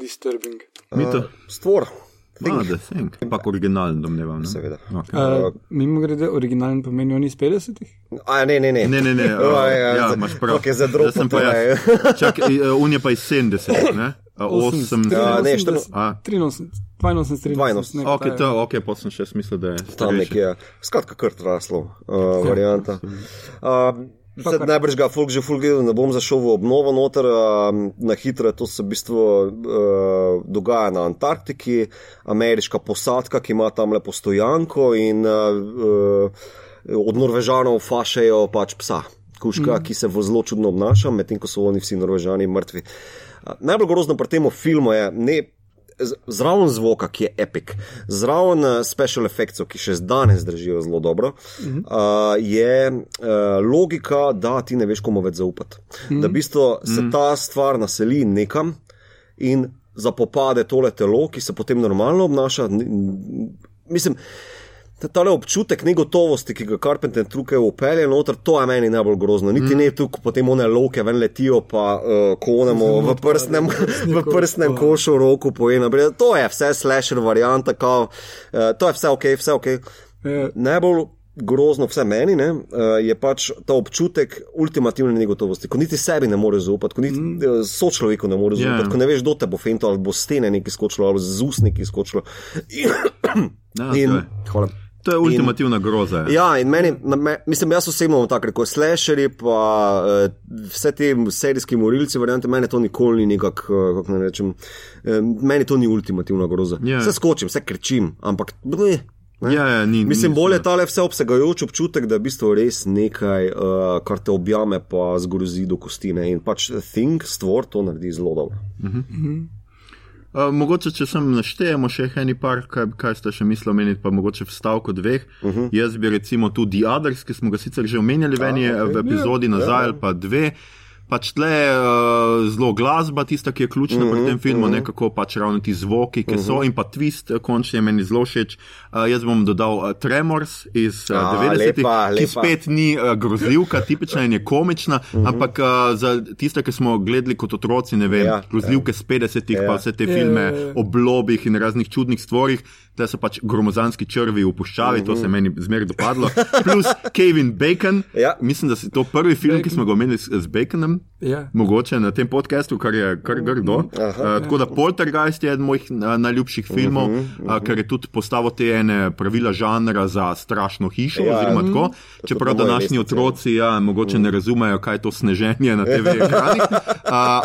disturbing. Mito. Uh, stvor. Ah, da, think. Ampak originalen, domnevam. ne? Seveda. Okay. Uh, Mimo grede, originalen pomeni oni iz 50-ih. A, ne, ne, ne. Ne, ne, ne. [laughs] Uh, ja, ja, za- imaš prav. ok, za Zdaj sem pa jaz. [laughs] Čak, uh, on je pa iz 70, ne? Uh, 8. Ja, ne, štrno- A. 83, 82, 82. Ok, to, ok, pa sem še mislil, da je. Tam nekje, skratka, kar raslo, uh, varianta. Uh, Se najbrž ga folk že fulgil, ne bom zašel v obnovo noter, na hitro to se v bistvu uh, dogaja na Antarktiki, ameriška posadka, ki ima tam lepo stojanko in uh, od Norvežanov fašejo pač psa, kuška, mm. ki se zelo čudno obnaša, medtem ko so oni vsi Norvežani mrtvi. Najbolj grozno pri tem filmu je, ne zraven zvoka, ki je epic, zraven uh, special effectsov, ki še danes držijo zelo dobro, uh -huh. uh, je uh, logika, da ti ne veš, komu več zaupati. Uh -huh. Da v bistvu se ta stvar naseli nekam in zapopade tole telo, ki se potem normalno obnaša. Mislim, ta tale občutek negotovosti, ki ga Carpenter tukaj upelje noter, to je meni najbolj grozno. Niti mm. ne tu, ko potem one loke ven letijo, pa uh, konemo v prsnem, [laughs] v prsnem košu roku po ena. To je vse slasher varianta, kao, uh, to je vse ok, vse ok. Ja. Najbolj grozno vse meni ne, uh, je pač ta občutek ultimativne negotovosti, ko niti sebi ne moreš zaupati, ko niti mm. sočloveku ne moreš Ja. zaupati, ko ne veš, kdo te bo fento ali bo stene nekaj skočilo ali z ust nekaj skočilo. In, [coughs] Ja, in, je. hvala. To je ultimativna groza. ja. Ja, in meni, me, mislim, jaz osebno imam tako rekoč, slasherji, pa uh, vse te serijski morilci, variante, meni to nikoli ni nekako, uh, kako naj rečem, um, meni to ni ultimativna groza. Ja. Vse skočim, vse krčim, ampak. bleh, ne. Ja, ja, ni, Mislim, ni- bolje je tale vseobsegajoč občutek, da je v bistvu res nekaj, uh, kar te objame, pa zgrozi do kostine. In pač think, stvor to naredi zelo dobro. Uh, mogoče, če sem naštejemo še eni par, kaj, kaj ste še mislili omeniti, pa mogoče v stavku dveh. Uh -huh. Jaz bi recimo tudi Others, ki smo ga sicer že omenjali v eni okay. epizodi Ja, nazaj, ja. ali pa dve. Pač tle je uh, zelo glasba, tista, ki je ključna uh -huh, pri tem filmu, uh -huh. nekako pač ravno ti zvoki, ki uh -huh. so in pa twist, eh, končni je meni zelo všeč. Uh, jaz bom dodal uh, Tremors iz uh, A, 90-ih, lepa, ki spet ni uh, grozljivka, tipična in je komična, uh -huh. ampak uh, za tiste, ki smo gledali kot otroci, ne vem, Ja, ja, grozljivke z 50-ih, Ja. pa vse te Ja, filme ja, ja. o blobih in raznih čudnih stvarih, da so pač gromozanski črvi v puščavi, to se je meni zmeraj dopadlo. Plus Kevin Bacon, Ja. mislim, da je to prvi film, ki smo ga omenili s, z Baconom. Ja. Mogoče na tem podkastu, kar je kar grdo. Uh, tako da Poltergeist je eden mojih uh, najljubših filmov, uh -huh, uh, ker je tudi postavil te ene pravila žanra za strašno hišo. Ja, oziroma tako, to čeprav današnji lestvici, ja. otroci ja, mogoče ne razumejo, kaj je to sneženje na TV ekranih. Uh,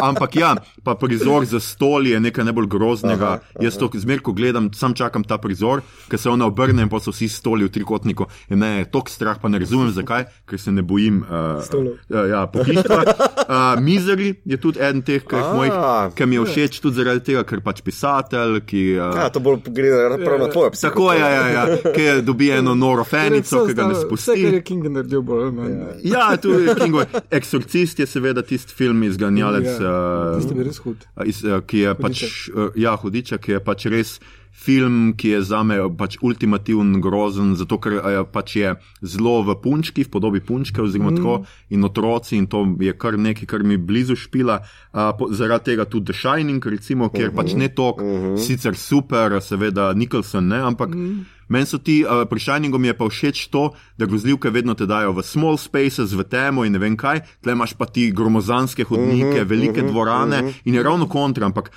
[laughs] ampak ja, pa prizor za stol je nekaj najbolj groznega. Aha, aha. Jaz to zmeraj, ko gledam, sam čakam ta prizor, ker se ona obrne in pa so vsi stoli v trikotniku. In ne, tok strah pa ne razumem zakaj, ker se ne bojim uh, Stolov. uh, ja, pohištva. Uh, [laughs] Misery je tudi eden teh, ki, A. mojih, ki mi je všeč tudi zaradi tega, ker pač pisatelj, ki. Uh, Ja, to bolj gre prav na tvoje pse. Tako je, ja, ja, ki dobi eno noro fenico, ki ga ne Vse, kar spusti. je King naredil, bolj ali manj. Ja, tu je Kingov. Exorcist je seveda tisti film izganjalec. Ja, uh, Tisti bi res hud. iz, eh, ki je pač, eh, ja, hudiča, ki je pač res film, ki je za me pač ultimativen grozen, zato ker eh, pač je zelo v punčki, v podobi punčke, oziroma mm. tako in otroci, in to je kar nekaj, kar mi blizu špila. Uh, po, zaradi tega tudi The Shining, recimo, kjer pač ne tok, uh -huh. sicer super, seveda Nicholson ne, ampak. Mm. Meni so ti, uh, pri Shiningu mi je pa všeč to, da grozljivke vedno te dajo v small spaces, v temo in ne vem kaj, tle imaš pa ti gromozanske hodnike, uh -huh, velike uh -huh, dvorane uh -huh. in je ravno kontra, ampak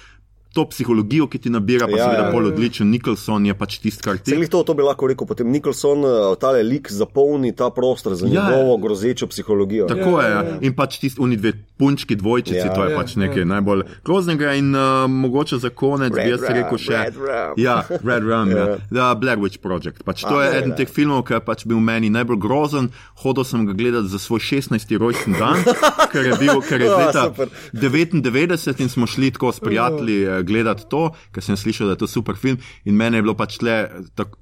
to psihologijo, ki ti nabira, pa Ja, ja, seveda ja, ja, bolj ja. odličen. Nicholson je pač tisti, kar ti. Celih to, to bi lahko rekel, potem Nicholson, eh, tale lik zapolni ta prostor za Ja. njegovo grozečo psihologijo. Tako Ja, je, ja, ja, ja. in pač tisti oni dve punčki, dvojčici, Ja, ja, to je ja, ja, pač nekaj ja. ja. najbolj groznega in uh, mogoče za konec Red bi jaz Rum, rekel še. Red Rum. Ja, Red Rum, Ja. [laughs] ja. ja. Blair Witch Project. Pač to A, je ja, eden ja. teh filmov, ki je pač bil meni najbolj grozen. Hodil sem ga gledati za svoj 16. rojstni dan, [laughs] ker je bil, ker je Ja, leta super. 99 in smo šli tako s prijatelji eh, gledati to, ker sem slišal, da je to super film in mene je bilo pač tle. Tak,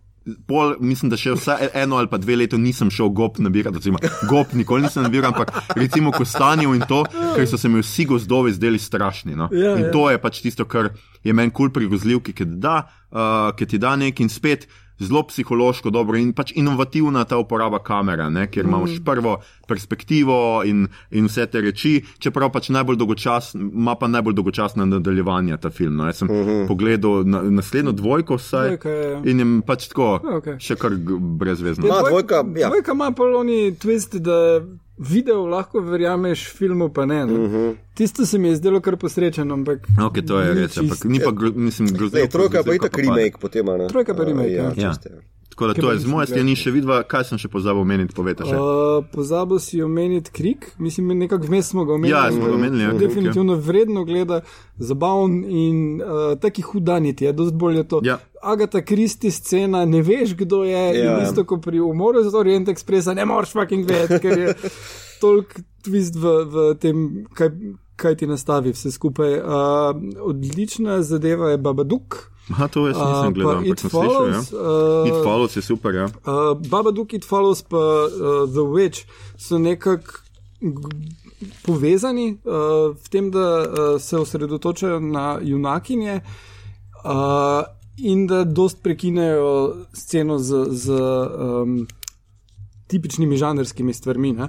Pol, mislim, da še vsaj eno ali pa dve leta nisem šel gop nabirati, oziroma gop nikoli nisem nabiral, ampak recimo kostanjev in to, ker so se mi vsi gozdovi zdeli strašni. No? Ja, in ja. to je pač tisto, kar je meni kul cool pri grozljivki, ki ti da, uh, ki ti da nekaj in spet. Zelo psihološko dobro in pač inovativna ta uporaba kamere, ne, kjer imaš Mm. prvo perspektivo in, in vse te reči, čeprav pač najbolj dolgočasno, ima pa najbolj dolgočasno nadaljevanje ta film. No. Jaz sem uh -huh. pogledal na, naslednjo dvojko vsaj Dvojka je- in jim pač tako, Ja, okej. še kar brezvezno. Ma, Dvojka- dvojka, ja. Dvojka ima pa oni twist, da video lahko verjameš, filmu pa ne. ne. Uh Mhm. -huh. Tisto se mi je zdelo kar posrečeno, ampak. Ok, to je res, čist- ampak ni pa, mislim, grozno. Trojka je pa itak remake potem, a ne? Trojka pa remake, ja. Ja. ja. Tako da Ki to je z moje strani še vidva, kaj sem še pozabil omeniti, povete še. Uh, pozabil si omeniti krik, mislim, nekako vmes smo ga omenili. Ja, smo ga omenili, ja, Krik, ja. Definitivno vredno gleda, zabaven in uh, taki hudaniti je, dosti bolje to. Ja. Agata Kristi scena, ne veš, kdo je. Ja. Ja. Isto kot pri umoru z Orient Expressa, ne moreš fucking vedeti, ker je [laughs] toliko twist v, v tem, kaj, kaj ti nastavi vse skupaj. Uh, odlična zadeva je Babaduk. Aha, to jaz nisem Uh, gledal, pa ampak sem slišal. Ja. Follows, uh, It Follows je super, ja. Uh, Babadook It Follows pa uh, The Witch so nekako povezani uh, v tem, da uh, se osredotočajo na junakinje uh, in da dost prekinejo sceno z. z um, Tipičnimi žanrskimi stvarmi. Uh,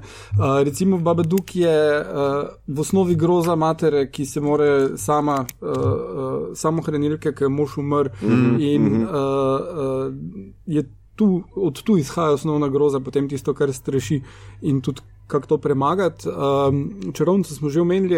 recimo, Babadook je uh, v osnovi groza matere, ki se more sama, uh, uh, samohranilke, ki je mož umrl, mm -hmm. in uh, uh, je tu, od tu izhaja osnovna groza, potem tisto, kar straši in tudi kako to premagati. Um, čarovnice smo že omenili,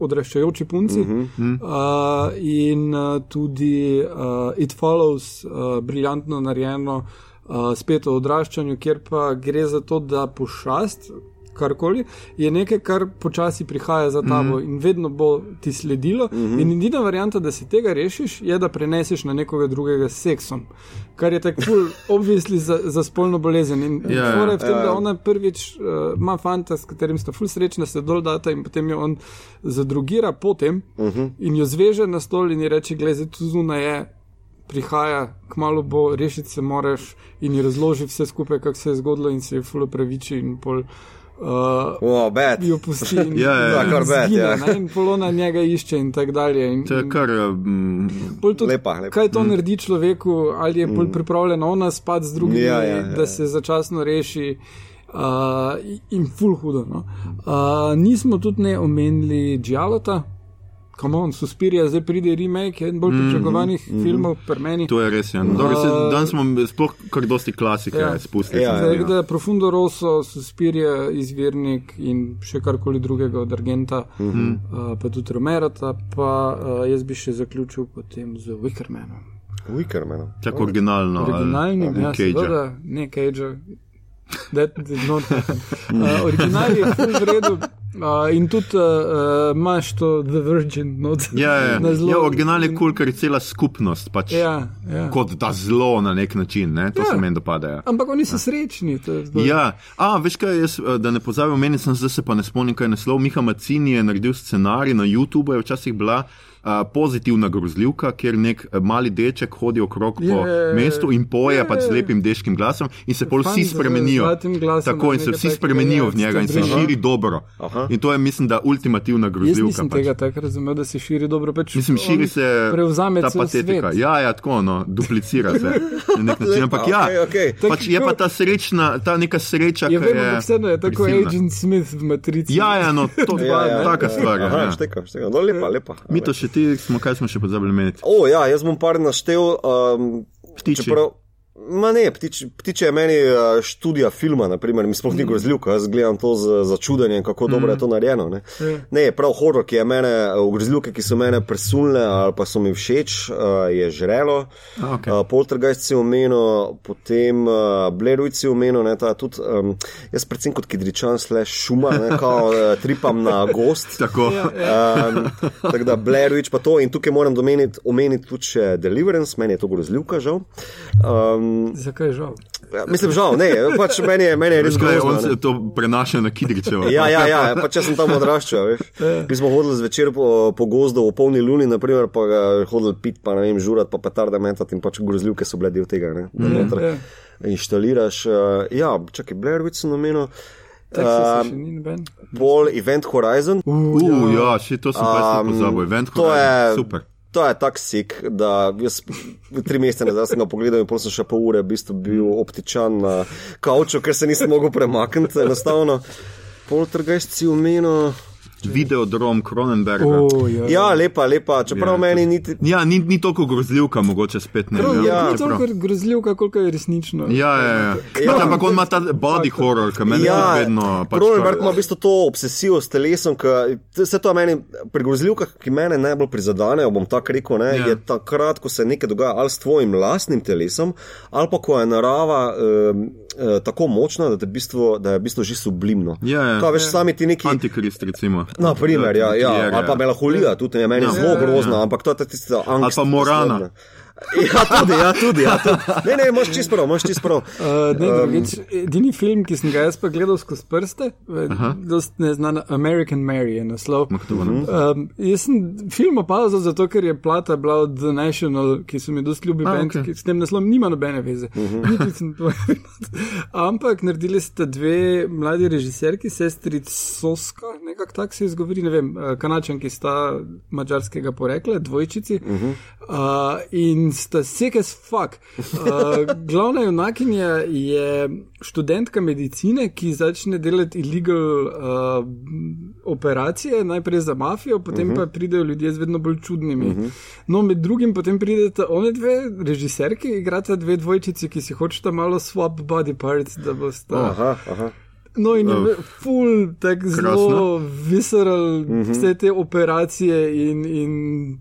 odraščajoči punci uh -huh. uh, in uh, tudi uh, It Follows, uh, briljantno narejeno, uh, spet o odraščanju, kjer pa gre za to, da pošast. Karkoli je nekaj, kar počasi prihaja za tabo mm -hmm. in vedno bo ti sledilo. Mm -hmm. In edina varianta, da se tega rešiš, je, da preneseš na nekoga drugega s seksom, kar je tako ful, [laughs] obvisli za, za spolno bolezen. In Ja, ja. fora je v tem, Ja. da ona prvič uh, ima fanta, s katerim sta ful srečna, se dol data in potem jo on zadrugira potem uh -huh. in jo zveže na stol in ji reče: Glej, tu zunaj je. Prihaja, kmalo bo, rešiti se moraš, in ji razloži vse skupaj, kako se je zgodilo, in se je fulo praviči, in pol uh, O, bad. jo pusti. In, [laughs] Ja, ja, ja. in Kar zgine, ja. ne, in polona njega išče, in tako dalje. In, To je kar. Um, pol tudi, Lepa, lepa. Kaj to naredi človeku, ali je bolj pripravljen ona spati z drugimi, Ja, ja, ja. da se začasno reši. Uh, in ful hudo. No. Uh, nismo tudi ne omenili Džalota, kamon, Suspirija, zdaj pride remake, en bolj pričakovanih mm -hmm. filmov, pri meni. to je res. Ja. Dobro, se, danes smo sploh kar dosti klasike Ja. ja. spustili. Ja, sem Zdaj, videl. da je Profundo Rosso, Suspirija, izvirnik in še karkoli drugega od Argenta, uh -huh. uh, pa tudi Romerata, pa uh, jaz bi še zaključil potem z Wickermanom. Wickerman. Tako originalno. ali ja, Cagea. seveda, ne Cage. That did not happen. [laughs] Uh, original je v redu, Uh, in tudi uh, imaš to The Virgin. [laughs] Ja, ja, na ja. zelo- ja original je kul, cool, ker je cela skupnost. Pač, Ja, ja. Kot da zelo na nek način, ne? to Ja. ja. se meni dopada. Ja. Ampak oni so srečni. to je zdaj- Ja, a veš kaj, jaz, da ne pozabim, meni sem zdaj se pa ne spomnim, kaj je naslov. Miha Macini je naredil scenarij na YouTubu, je včasih bila a, pozitivna grozljivka, kjer nek mali deček hodi okrog po Je, mestu in poje je. pač z lepim deškim glasom in se pol vsi spremenijo. glasom Tako in se vsi spremenijo ja, v njega in se širi dobro. Aha. In to je, mislim, da ultimativna Jaz grozljivka. nisem pač. tega tako razumel, da se širi dobro. Pač Mislim, širi se Prevzame ta patetika. svet. Ja, ja, tako, no, duplicira se na nek [laughs] način. Ampak Lepa, ja, okej, okej. pač je pa ta srečna, ta neka sreča, Ja, ki vemo, je. ampak vseeno je tako prisilna. Agent Smith v Matrici. Ja, ja, no, to [laughs] je Ja, ja, taka ja. stvar. Aha, Ja. šteka, šteka. No, lepa, lepa. Mi to še ti smo, kaj smo še pozabili meniti? O, ja, jaz bom par naštel. Um, Ptiči. čeprav- Ma ne, ptič, ptiče je meni uh, študija filma, naprimer, mi sploh ni grozljivka, jaz gledam to z začudenjem, kako dobro je to narejeno. Ne, Ja. ne prav horor, ki je mene, uh, grozljivke, ki so mene presunile ali pa so mi všeč, uh, je žrelo. Uh, Poltergeist si omenil, potem Blair Witch si omenil, ne, ta tudi, um, jaz predvsem kot kidričan slash šuma, ne, kao, tripam na gost. [laughs] Tako. Um, tako da Blair Witch pa to in tukaj moram domeniti, omeniti tudi še Deliverance, meni je to grozljivka, žal. Um, Zakaj je žal? ja, mislim, žal, ne, pač meni je, meni je res grozno. on se to prenaša na Kidričevo. Ja, ja, ja, pač jaz sem tam odraščal. veš. Mi smo hodili zvečer po, po gozdu v polni luni, naprimer, pa ga hodili pit, pa ne vem, žurat, pa petarde metati in pač grozljivke so bile del tega, ne, da noter ja. inštaliraš. Uh, ja, čakaj, Blair Witch sem omenil. Texas Um, še ni noben. Pol Event Horizon. Uh, ja, še to sem pa Um, pozabil. Event to Horizon, je- super. To je tak sik, da jaz tri mesece nazaj sem ga pogledal in pol sem še pol ure v bistvu bil obtičan na kavču, ker se nisem mogel premakniti enostavno. Poltergeist si omenil. Videodrom Kronenberga. Oh, ja. Ja, lepa, lepa, čeprav Ja, meni niti. Ja, ni, ni toliko grozljivka, mogoče spet ne. Prav, vem, ja, ni toliko grozljivka, koliko je resnično. Ja, ja, ja. Ja. Pač, ampak on ima ta body horror, ki meni Ja, je vedno. Pač Cronenberg to- ima v bistvu to obsesijo s telesom, ki se to meni pri grozljivkah, ki mene najbolj prizadenejo, bom tako rekel, ne, Ja. je takrat, ko se nekaj dogaja ali s tvojim lastnim telesom, ali pa ko je narava um, uh, tako močna, da, v bistvu, da je v bistvu že sublimno. Ja, ja. Kaj, veš, sami ti neki. Antikrist, recimo. Na primer, ja, ja, Klier, ali pa melanholija, tudi je meni Ja. zelo Ja, ja, ja. grozna, ampak to je tista angst. pa Morana. poslovna. Ja, tudi, ja, tudi. Ja, tudi. Ne, ne, imaš čist prav, imaš čist prav. Uh, ne, drugič, edini film, ki sem ga jaz pa gledal skozi prste, dost neznan, American Mary je naslov. Um, jaz sem film opazil zato, ker je plata bila od The National, ki so mi dosti ljubi A, band, okej. ki s tem naslovom nima nobene veze. Niti sem to [laughs] Ampak naredili ste dve mladi režiserki, sestri Soska, nekako tako se izgovori, ne vem, eh, kanačanki sta mačarskega porekla, dvojčici. Uh, in sta sick as fuck. Uh, glavna junakinja je študentka medicine, ki začne delati illegal uh, operacije, najprej za mafijo, potem uh -huh. pa pridejo ljudje z vedno bolj čudnimi. Uh -huh. No, med drugim potem prideta one dve režiserki, igrata dve dvojčici, ki si hočeta malo swap body parts, da bosta. Oh. Aha, aha. No, in je oh. full, tako zelo visceral, uh -huh. vse te operacije in, in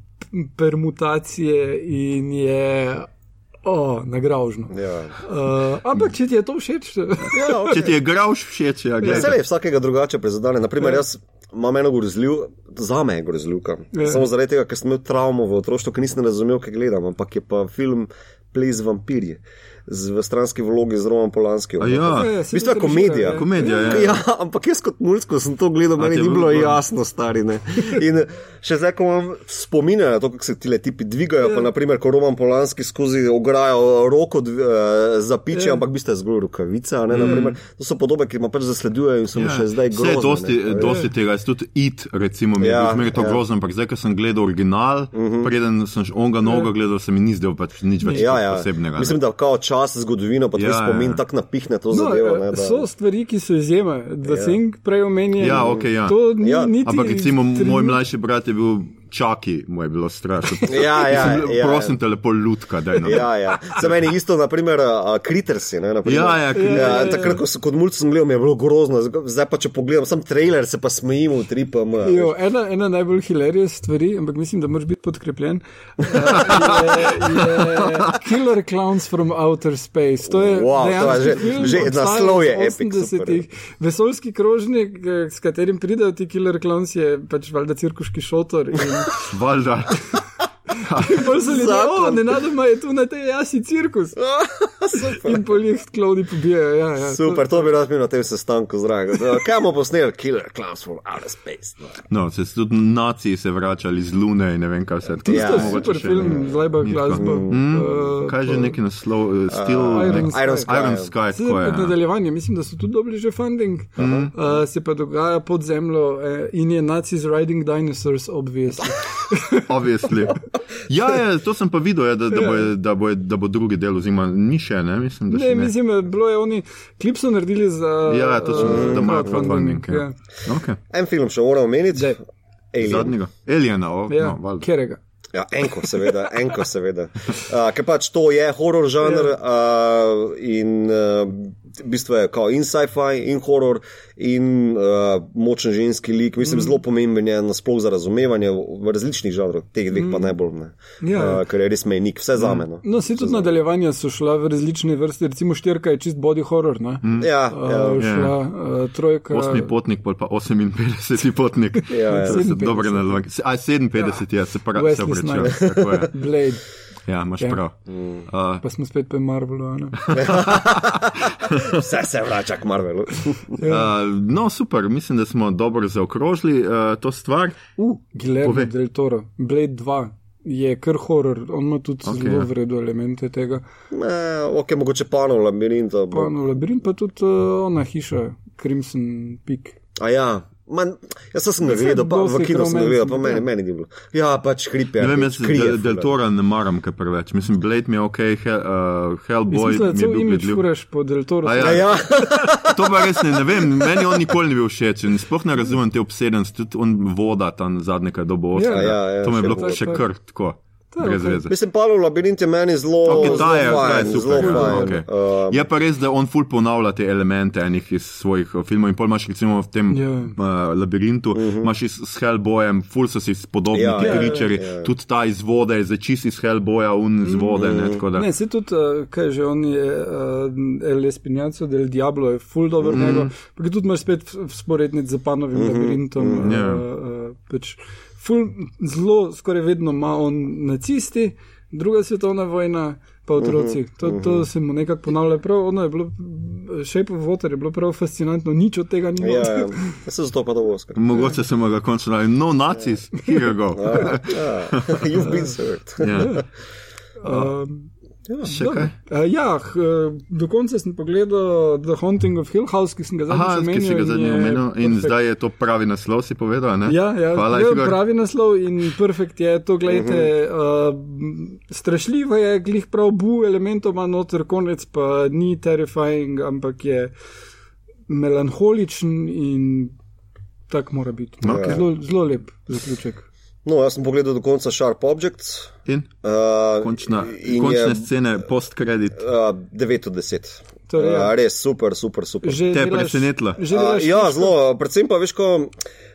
permutacije, in je oh, nagražno. Ja. Uh, ampak, če ti je to všeč, [laughs] Ja, okay. Če ti je grauš všeč, ja, Ja, gledaj. se je vsakega drugače prizadene. Naprimer, jaz imam eno grozljiv, za me je grozljivka. Ja. Samo zaradi tega, ker sem imel travmo v otroštvu, ki nisem razumel, kaj gledam, ampak je pa film Ples vampirje z, v stranski vlogi z Romom Polanskim. A ja. Ja, V bistvu je komedija. Komedija, ja. Ja, ampak jaz kot mulj, ko sem to gledal, meni je ni bilo jasno, stari. Ne. In še zdaj, ko imam spomin na to, kako se ti le tipi dvigajo, pa naprimer, ko Roman Polanski skozi ograjo roko eh, zapiče, Ja. ampak je zgolj rokavica. Ne, naprimer, to so podobe, ki me pač zasledujejo in so mi še zdaj Vse grozne. je dosti, ne. dosti tega, jaz tudi it, recimo, mi je Ja, bil zmeraj to ja. grozno, ampak zdaj, ko sem gledal original, uh -huh. preden sem onga noga gledal, se mi ni zdel pač nič več Ja, ja. posebnega. Mislim, ne. da kao čas, zgodovino, pa tvoj Ja, ja, spomin ja. tako napihne to No, zadevo. Ne, da, so stvari, ki so izjeme. The Ja. Thing prej omenjen. Ja, okej, ja. To ni Ja, niti Ampak recimo moj mlajši brat je bil Čaki mu je bilo strašno. [laughs] Ja, ja, Mislim, ja. Prosim te, lepo lutka, da je na Ja, ja. Za meni isto, naprimer, uh, Kritersi. Ne, naprimer. Ja, ja, Critters. ja, takrat, ko sem kot mulj sem gledal, mi je bilo grozno. Zdaj pa, če pogledam sam trailer, se pa smejim v tripa. Jo, ena, ena najbolj hilarije stvari, ampak mislim, da moraš biti podkrepljen, uh, je, je Killer Clowns from Outer Space. To je Wow, to je že- film, že naslov je epic, 80-ih. Vesoljski krožnik, eh, s katerim pridejo ti Killer Clowns, je pač valjda cirkuški šotor. In Valjda. bolj so ljudje, Zakon. o, nenadoma je tu na tej jasi cirkus. [laughs] Super. In po njih klovni pobijajo. Ja, ja, Super, to bi rad imel na tem sestanku zraven. Kaj bomo posneli? Killer Clowns from Outer Space. No. No, se tudi naciji se vračali z Lune in ne vem kaj vse. Tako Tisto Ja, je super film, z tako. glasbo. Mm, eh, Kaj je že neki naslov? Uh, Still Iron nek- Sky. Iron Sky. Iron Sky, Zdaj tako je. je ja. nadaljevanje, mislim, da so tudi dobili že funding, uh -huh. uh, se pa dogaja pod zemljo eh, in je Nazis riding dinosaurs, obvisli. Obviously. [laughs] Ja, ja, to sem pa videl, ja, da, da, Ja. bo, da, bo, da bo drugi del, oziroma ni še, ne, mislim, da še Ne, ne. mislim, da bilo je oni, klip so naredili za. Ja, točno, eh, da imajo crowdfunding, crowdfunding. Ja. Okay. En film še moram omeniti. Alien. Zadnjega. Aliena, o, Ja, no, valjda. Kerega. Ja, enko, seveda, enko, seveda. Uh, ker pač to je horor žanr Ja. uh, in uh, v bistvu je kao in sci-fi, in horor, in uh, močen ženski lik. Mislim, mm. zelo pomemben je nasploh za razumevanje v, različnih žanrih, teh dveh mm. pa najbolj ne. Ja. Uh, ker je res mejnik, vse za meno. No, se tudi nadaljevanja so šla v različne vrste, recimo štirka je čist body horror, ne? Mm. Ja, Uh, ja. šla uh, trojka. Osmi potnik, pol pa 58 potnik. Ja, ja. To so 57. dobre naloge. Se- A 57 je, se pravi, se Wesley obrača. Snipes. Tako je. Blade, Ja, imaš Ja. prav. Uh, pa smo spet pri Marvelu. a ne? [laughs] Vse se vrača k Marvelu. uh, no, super, mislim, da smo dobro zaokrožili uh, to stvar. Uh, Guillermo Povej. del Toro, Blade 2 je kar horor, on ima tudi Ok, okay, zelo ja. vredno elemente tega. Ne, ok, mogoče panov labirint. Pa no, labirint pa tudi uh, ona hiša, Crimson Peak. A ja. Man, jaz sem ga gledal, pa v kinu sem ga gledal, pa meni, meni ni bilo. Ja, pač hrip je. Ne vem, jaz kri je del, del Tora ne maram kaj preveč. Mislim, Blade mi je ok, Hell, uh, Hellboy Mislim, da cel imič furaš po del Toro. Ja, ja. [laughs] To pa res ne, ne vem, meni on nikoli ni bil všeč in sploh ne razumem te obsedenosti, tudi on voda tam zadnje, kaj dobo Ja, ja, ja, to mi je bilo še kar tako, brez okej. veze. Mislim, Pavel Labirint je meni zelo, Okay, ta je, zelo ta je fajn, super. zelo ja, fajn. okay. Uh, Je pa res, da on ful ponavlja te elemente enih iz svojih uh, filmov in pol imaš recimo v tem Ja. uh, labirintu, uh -huh. imaš s Hellboyem, ful so si podobni Ja, ti ja, kričeri, ja, ja. tudi ta iz vode je začis iz Hellboya, un iz vode, ne, tako da. Ne, se tudi, uh, kaj že on je, uh, El Espinjaco del Diablo je full dobro mm. njegov, pa tudi imaš spet sporednic z panovim mm -hmm. labirintom. Uh, Ja. uh, pač ful, zelo, skoraj vedno ima on nacisti, druga svetovna vojna. Pa otroci, to, to se mu nekako ponavlja. Prav, ono je bilo, Shape of Water je bilo prav fascinantno, nič od tega ni bilo. ja, ja. Sem [laughs] zato pa dovolj Oscar. Mogoče sem ga končno dal, no, nacis, here you go. Ja, [laughs] You've been served. Ja. [laughs] Um, Še dobro. kaj? Uh, ja, h, do konca sem pogledal The Haunting of Hill House, ki sem ga zadnjič ki si ga in zadnji je omenil in perfekt. zdaj je to pravi naslov, si povedal, ne? Ja, ja Hvala, to je Igor. pravi naslov in perfekt je to. Gledajte, uh -huh. uh, strašljivo je, glih prav bu elementoma noter, konec pa ni terrifying, ampak je melanholičen in tak mora biti. Okej. Zelo, zelo lep zaključek. No, jaz sem pogledal do konca Sharp Objects. In Uh, končna, in končne je scene, post-kredit. uh, 9 od 10. Torej, ja. res super, super, super. Že Te je delaš ja, zelo, predvsem pa veš, ko.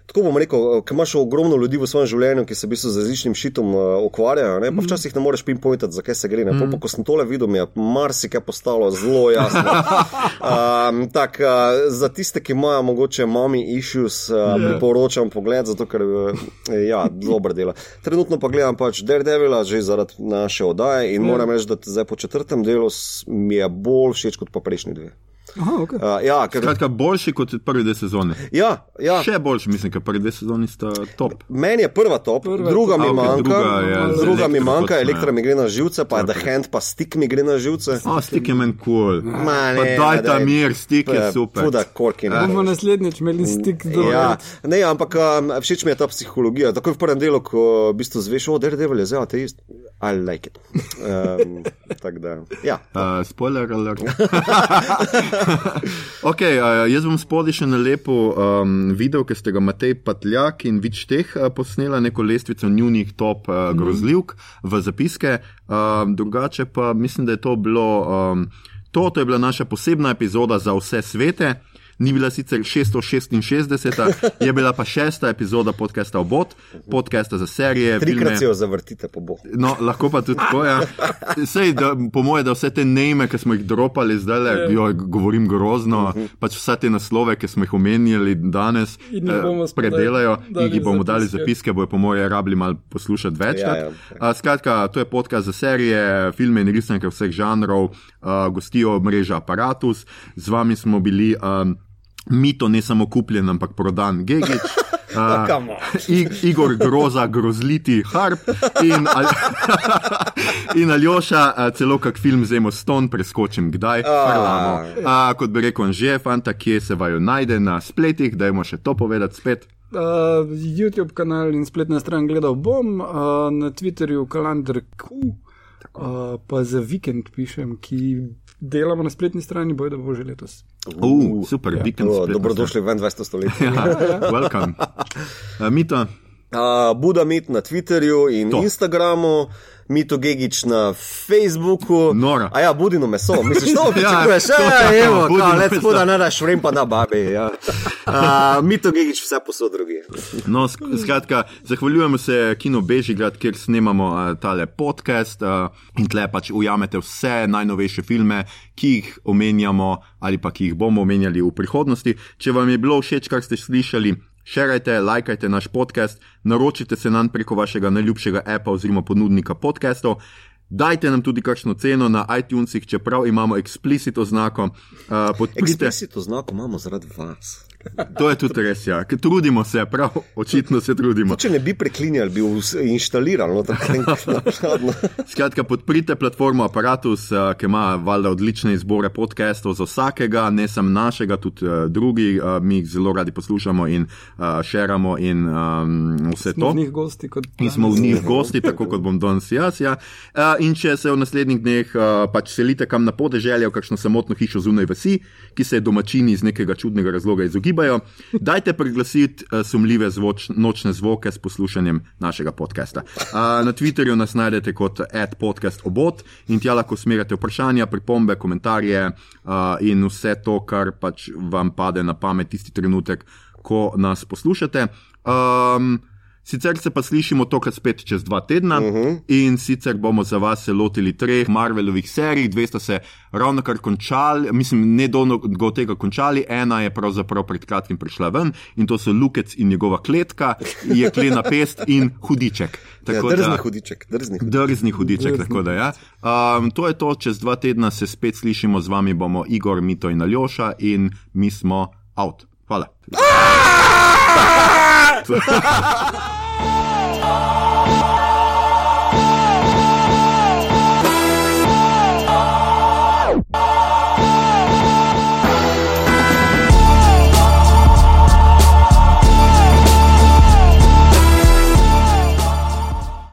Tako bom rekel, ko imaš ogromno ljudi v svojem življenju, ki se v bistvu z različnim šitom uh, ukvarjajo, ne, pa včasih ne moreš pinpointati, zakaj se gre. Ne. Mm. Pa, ko sem tole videl, mi je marsikaj postalo zelo jasno. [laughs] um, tak, uh, za tiste, ki imajo mogoče mommy issues, uh, yeah. priporočam pogled, zato ker uh, ja, dobro dela. Trenutno pa gledam pač Daredevila, že zaradi naše oddaje in moram reči, da zdaj po četrtem delu mi je bolj všeč kot pa prejšnji dve. Aha, okay. Uh, ja, ker, Skratka, boljši kot prve dve sezone. ja, ja. Še boljši, mislim, ker prve dve sezoni sta top. Meni je prva top, Prva druga top. mi A, okej, manjka, druga je druga mi manjka, elektra ja. mi gre na živce, pa okay. The Hand, pa Stick mi gre na živce. O, stik je meni kul. Cool. Ma, Pa ne, daj ta mir, stik je super. Fuda korki. ne. Bomo naslednjič imeli stik do Ja, ne, ampak um, všeč mi je ta psihologija. Takoj v prvem delu, ko v bistvu zveš, o, Daredevil je zdaj ateist. I like it. Um, [laughs] tako da, ja. Uh, spoiler alert. [laughs] [laughs] okay, uh, jaz bom spodaj še na lepo um, video, ki ste ga Matej Patljak in Vič teh uh, posnela neko lestvico njunih top uh, grozljivk v zapiske. Um, drugače pa mislim, da je to bilo. Um, to, to je bila naša posebna epizoda za vse svete. Ni bila sicer 666, je bila pa šesta epizoda podcasta Obot, podcasta za serije. Trikrat se jo zavrtite po boku. No, lahko pa tudi tako. Ja. Sej, da, po mojem, da vse te neme, ki smo jih dropali zdaj, le, jo, govorim grozno, uh -huh. pač vse te naslove, ki smo jih omenjali danes, eh, predelajo in jih bomo dali zapiske, bojo po mojem rabili malo poslušati večkrat. Ja, ja. Skratka, to je podcast za serije, filme in risanke vseh žanrov, uh, gostijo mreža Apparatus, z vami smo bili. Um, Mito ne samo kupljen, ampak prodan Gigič. [laughs] Uh, Igor groza, grozliti harp in, al, [laughs] in Aljoša, uh, celo kak film zemo ston, preskočim kdaj. Uh, kot bi rekel, že fanta, kje se vaju najde na spletih, da jemo še to povedati spet. Uh, YouTube kanal in spletna stran gledal bom, uh, na Twitterju kalendar Q, uh, pa za vikend pišem, ki delamo na spletni strani, bojo da bo že letos. Uh, super, ja. vikend. Dobrodošli v 21. stoletje. ja, welcome. Uh, [laughs] Mito. Uh, Buda mit na Twitterju in to. Instagramu. Mito Gigič na Facebooku. Nora. A ja, budino meso, misliš, to [laughs] pričakuješ, ja, ja, evo, kao, let spuda, ne daš vrem pa na babi. Ja. Uh, Mito Gigič vse posod drugi. No, skratka, zahvaljujemo se Kino Bežigrad, kjer snemamo uh, tale podcast uh, in tle pač ujamete vse najnovejše filme, ki jih omenjamo ali pa ki jih bomo omenjali v prihodnosti. Če vam je bilo všeč, kar ste slišali, Šerajte, lajkajte naš podcast, naročite se nam preko vašega najljubšega appa oziroma ponudnika podcastov. Dajte nam tudi kakšno ceno na iTunesih, čeprav imamo eksplicit oznako. Uh, podprite... Eksplicit oznako imamo zaradi vas. To je tudi res, ja. Trudimo se, prav, očitno se trudimo. Če ne bi preklinjali, bi inštalirali, no, tako nekako. Skratka, podprite platformo Apparatus, eh, ki ima valjda odlične izbore podcastov za vsakega, ne samo našega, tudi uh, drugi, uh, mi jih zelo radi poslušamo in uh, šeramo in um, vse smo to. V njih gosti, kot in smo v njih gosti, tako kot bom danes jaz. Ja. Uh, in če se v naslednjih dneh uh, pač selite kam na podeželje, v kakšno samotno hišo zunaj vasi, ki se domačini iz nekega čudnega razloga izogibajo, gibajo, dajte priglasiti uh, sumljive zvoč, nočne zvoke s poslušanjem našega podcasta. Uh, na Twitterju nas najdete kot adpodcastobot in tja lahko smerite vprašanja, pripombe, komentarje uh, in vse to, kar pač vam pade na pamet tisti trenutek, ko nas poslušate. Um, Sicer se pa slišimo tokrat spet čez dva tedna uh -huh. in sicer bomo za vas se lotili treh Marvelovih serij, dve sta se ravno kar končali, mislim, ne dolgo tega končali, ena je pravzaprav pred kratkim prišla ven in to so Lukec in njegova kletka, je klena [laughs] pest in hudiček. Tako ja, drzni da, hudiček. Drzni hudiček. Drzni hudiček tako da, ja. um, to je to, čez dva tedna se spet slišimo z vami, bomo Igor, Mito in Aljoša in mi smo out. Hvala. Ah! 哈哈哈哈哈